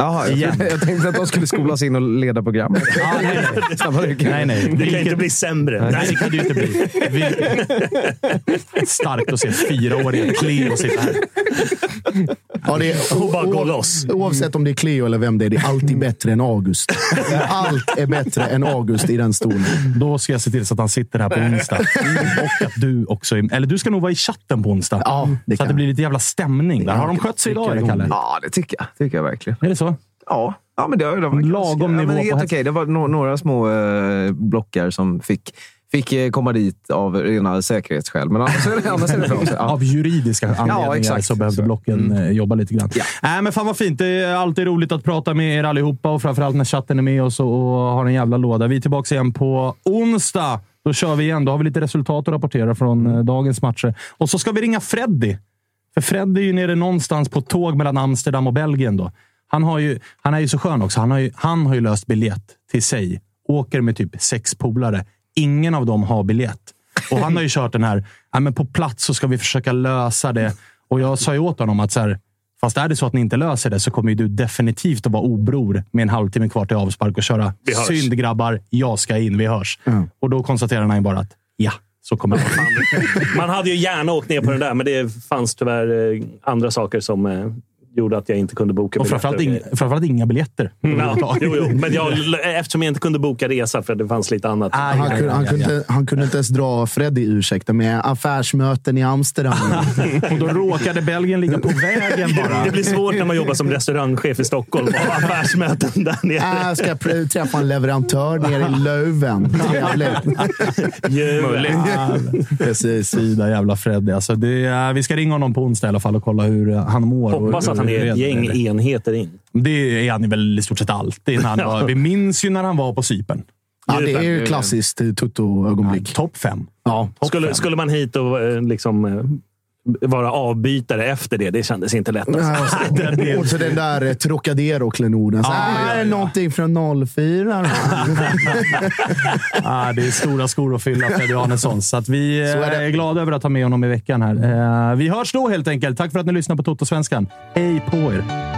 Jaha, jag, tänkte att de skulle skolas in och leda programmet. Ah, nej, nej. Nej, nej. Det kan inte bli sämre. Nej, det kan det ju inte bli. Vi... Starkt att se fyraåriga Cleo sitta här. Ja, det är, Och bara gå loss. Oavsett om det är Cleo eller vem det är, det är alltid bättre än August. Allt är bättre än August i den stolen. Då ska jag se till så att han sitter här på onsdag. Och att du också är, Eller du ska nog vara i chatten på onsdag. Ja, det så att det kan blir lite jävla stämning. Där. Har de skött sig idag, Kalle? Ja, det tycker jag. tycker jag verkligen. Är det så? Ja, ja men det har de var Lagom ganska- nivå ja, men helt okej. Det var no några små eh, blockar som fick, fick eh, komma dit av rena säkerhetsskäl. Men annars är det, annars är det bra. Ja. Av juridiska anledningar exakt. så behövde blocken eh, jobba lite grann. Ja. Nej, men fan vad fint. Det är alltid roligt att prata med er allihopa och framförallt när chatten är med oss och, och har en jävla låda. Vi är tillbaka igen på onsdag. Då kör vi igen. Då har vi lite resultat att rapportera från eh, dagens matcher. Och så ska vi ringa Freddy. För Freddy är ju nere någonstans på tåg mellan Amsterdam och Belgien. Då. Han, har ju, han är ju så skön också. Han har ju, han har ju löst biljett till sig. Åker med typ sex polare. Ingen av dem har biljett. Och han har ju kört den här, ja, men på plats så ska vi försöka lösa det. Och jag sa ju åt honom att så här, fast är det så att ni inte löser det så kommer ju du definitivt att vara obror med en halvtimme kvar till avspark och köra. Synd grabbar, jag ska in, vi hörs. Och då konstaterar han ju bara att ja, så kommer det. Man hade ju gärna åkt ner på den där, men det fanns tyvärr eh, andra saker som eh, gjorde att jag inte kunde boka Och biljetter. framförallt inga, framförallt inga biljetter. Ja, jo, jo. Men jag, eftersom jag inte kunde boka resa för det fanns lite annat. Aj, Han, aj, kunde, han, aj, kunde, han kunde inte ens dra Freddy ursäkten med affärsmöten i Amsterdam. Och då råkade Belgien ligga på vägen bara. Det blir svårt när man jobbar som restaurangchef i Stockholm och har affärsmöten där nere. Ska jag pr- träffa en leverantör nere i Löven. Trevligt. Möjligt. Precis. Fina jävla Freddy. Alltså det, vi ska ringa honom på onsdag i alla fall och kolla hur han mår. Hoppas att han är ett gäng är det. enheter in. Det är han väl i stort sett alltid. När han var, vi minns ju när han var på Cypern. Ja, det är ju klassiskt Tutto-ögonblick. Topp fem. Ja. Topp Skulle, fem. skulle man hit och eh, liksom, eh, vara avbytare efter det. Det kändes inte lätt. Alltså. Ja, och så- Den och så den där eh, Trocadero-klenoden. Ja, "Ah, ja, är det ja. någonting från 04? ah, det är stora skor att fylla Freddy Arnesson. Så att vi Så är eh, är glada över att ha med honom i veckan. här. Eh, Vi hörs då helt enkelt. Tack för att ni lyssnar på Toto-svenskan. Hej på er!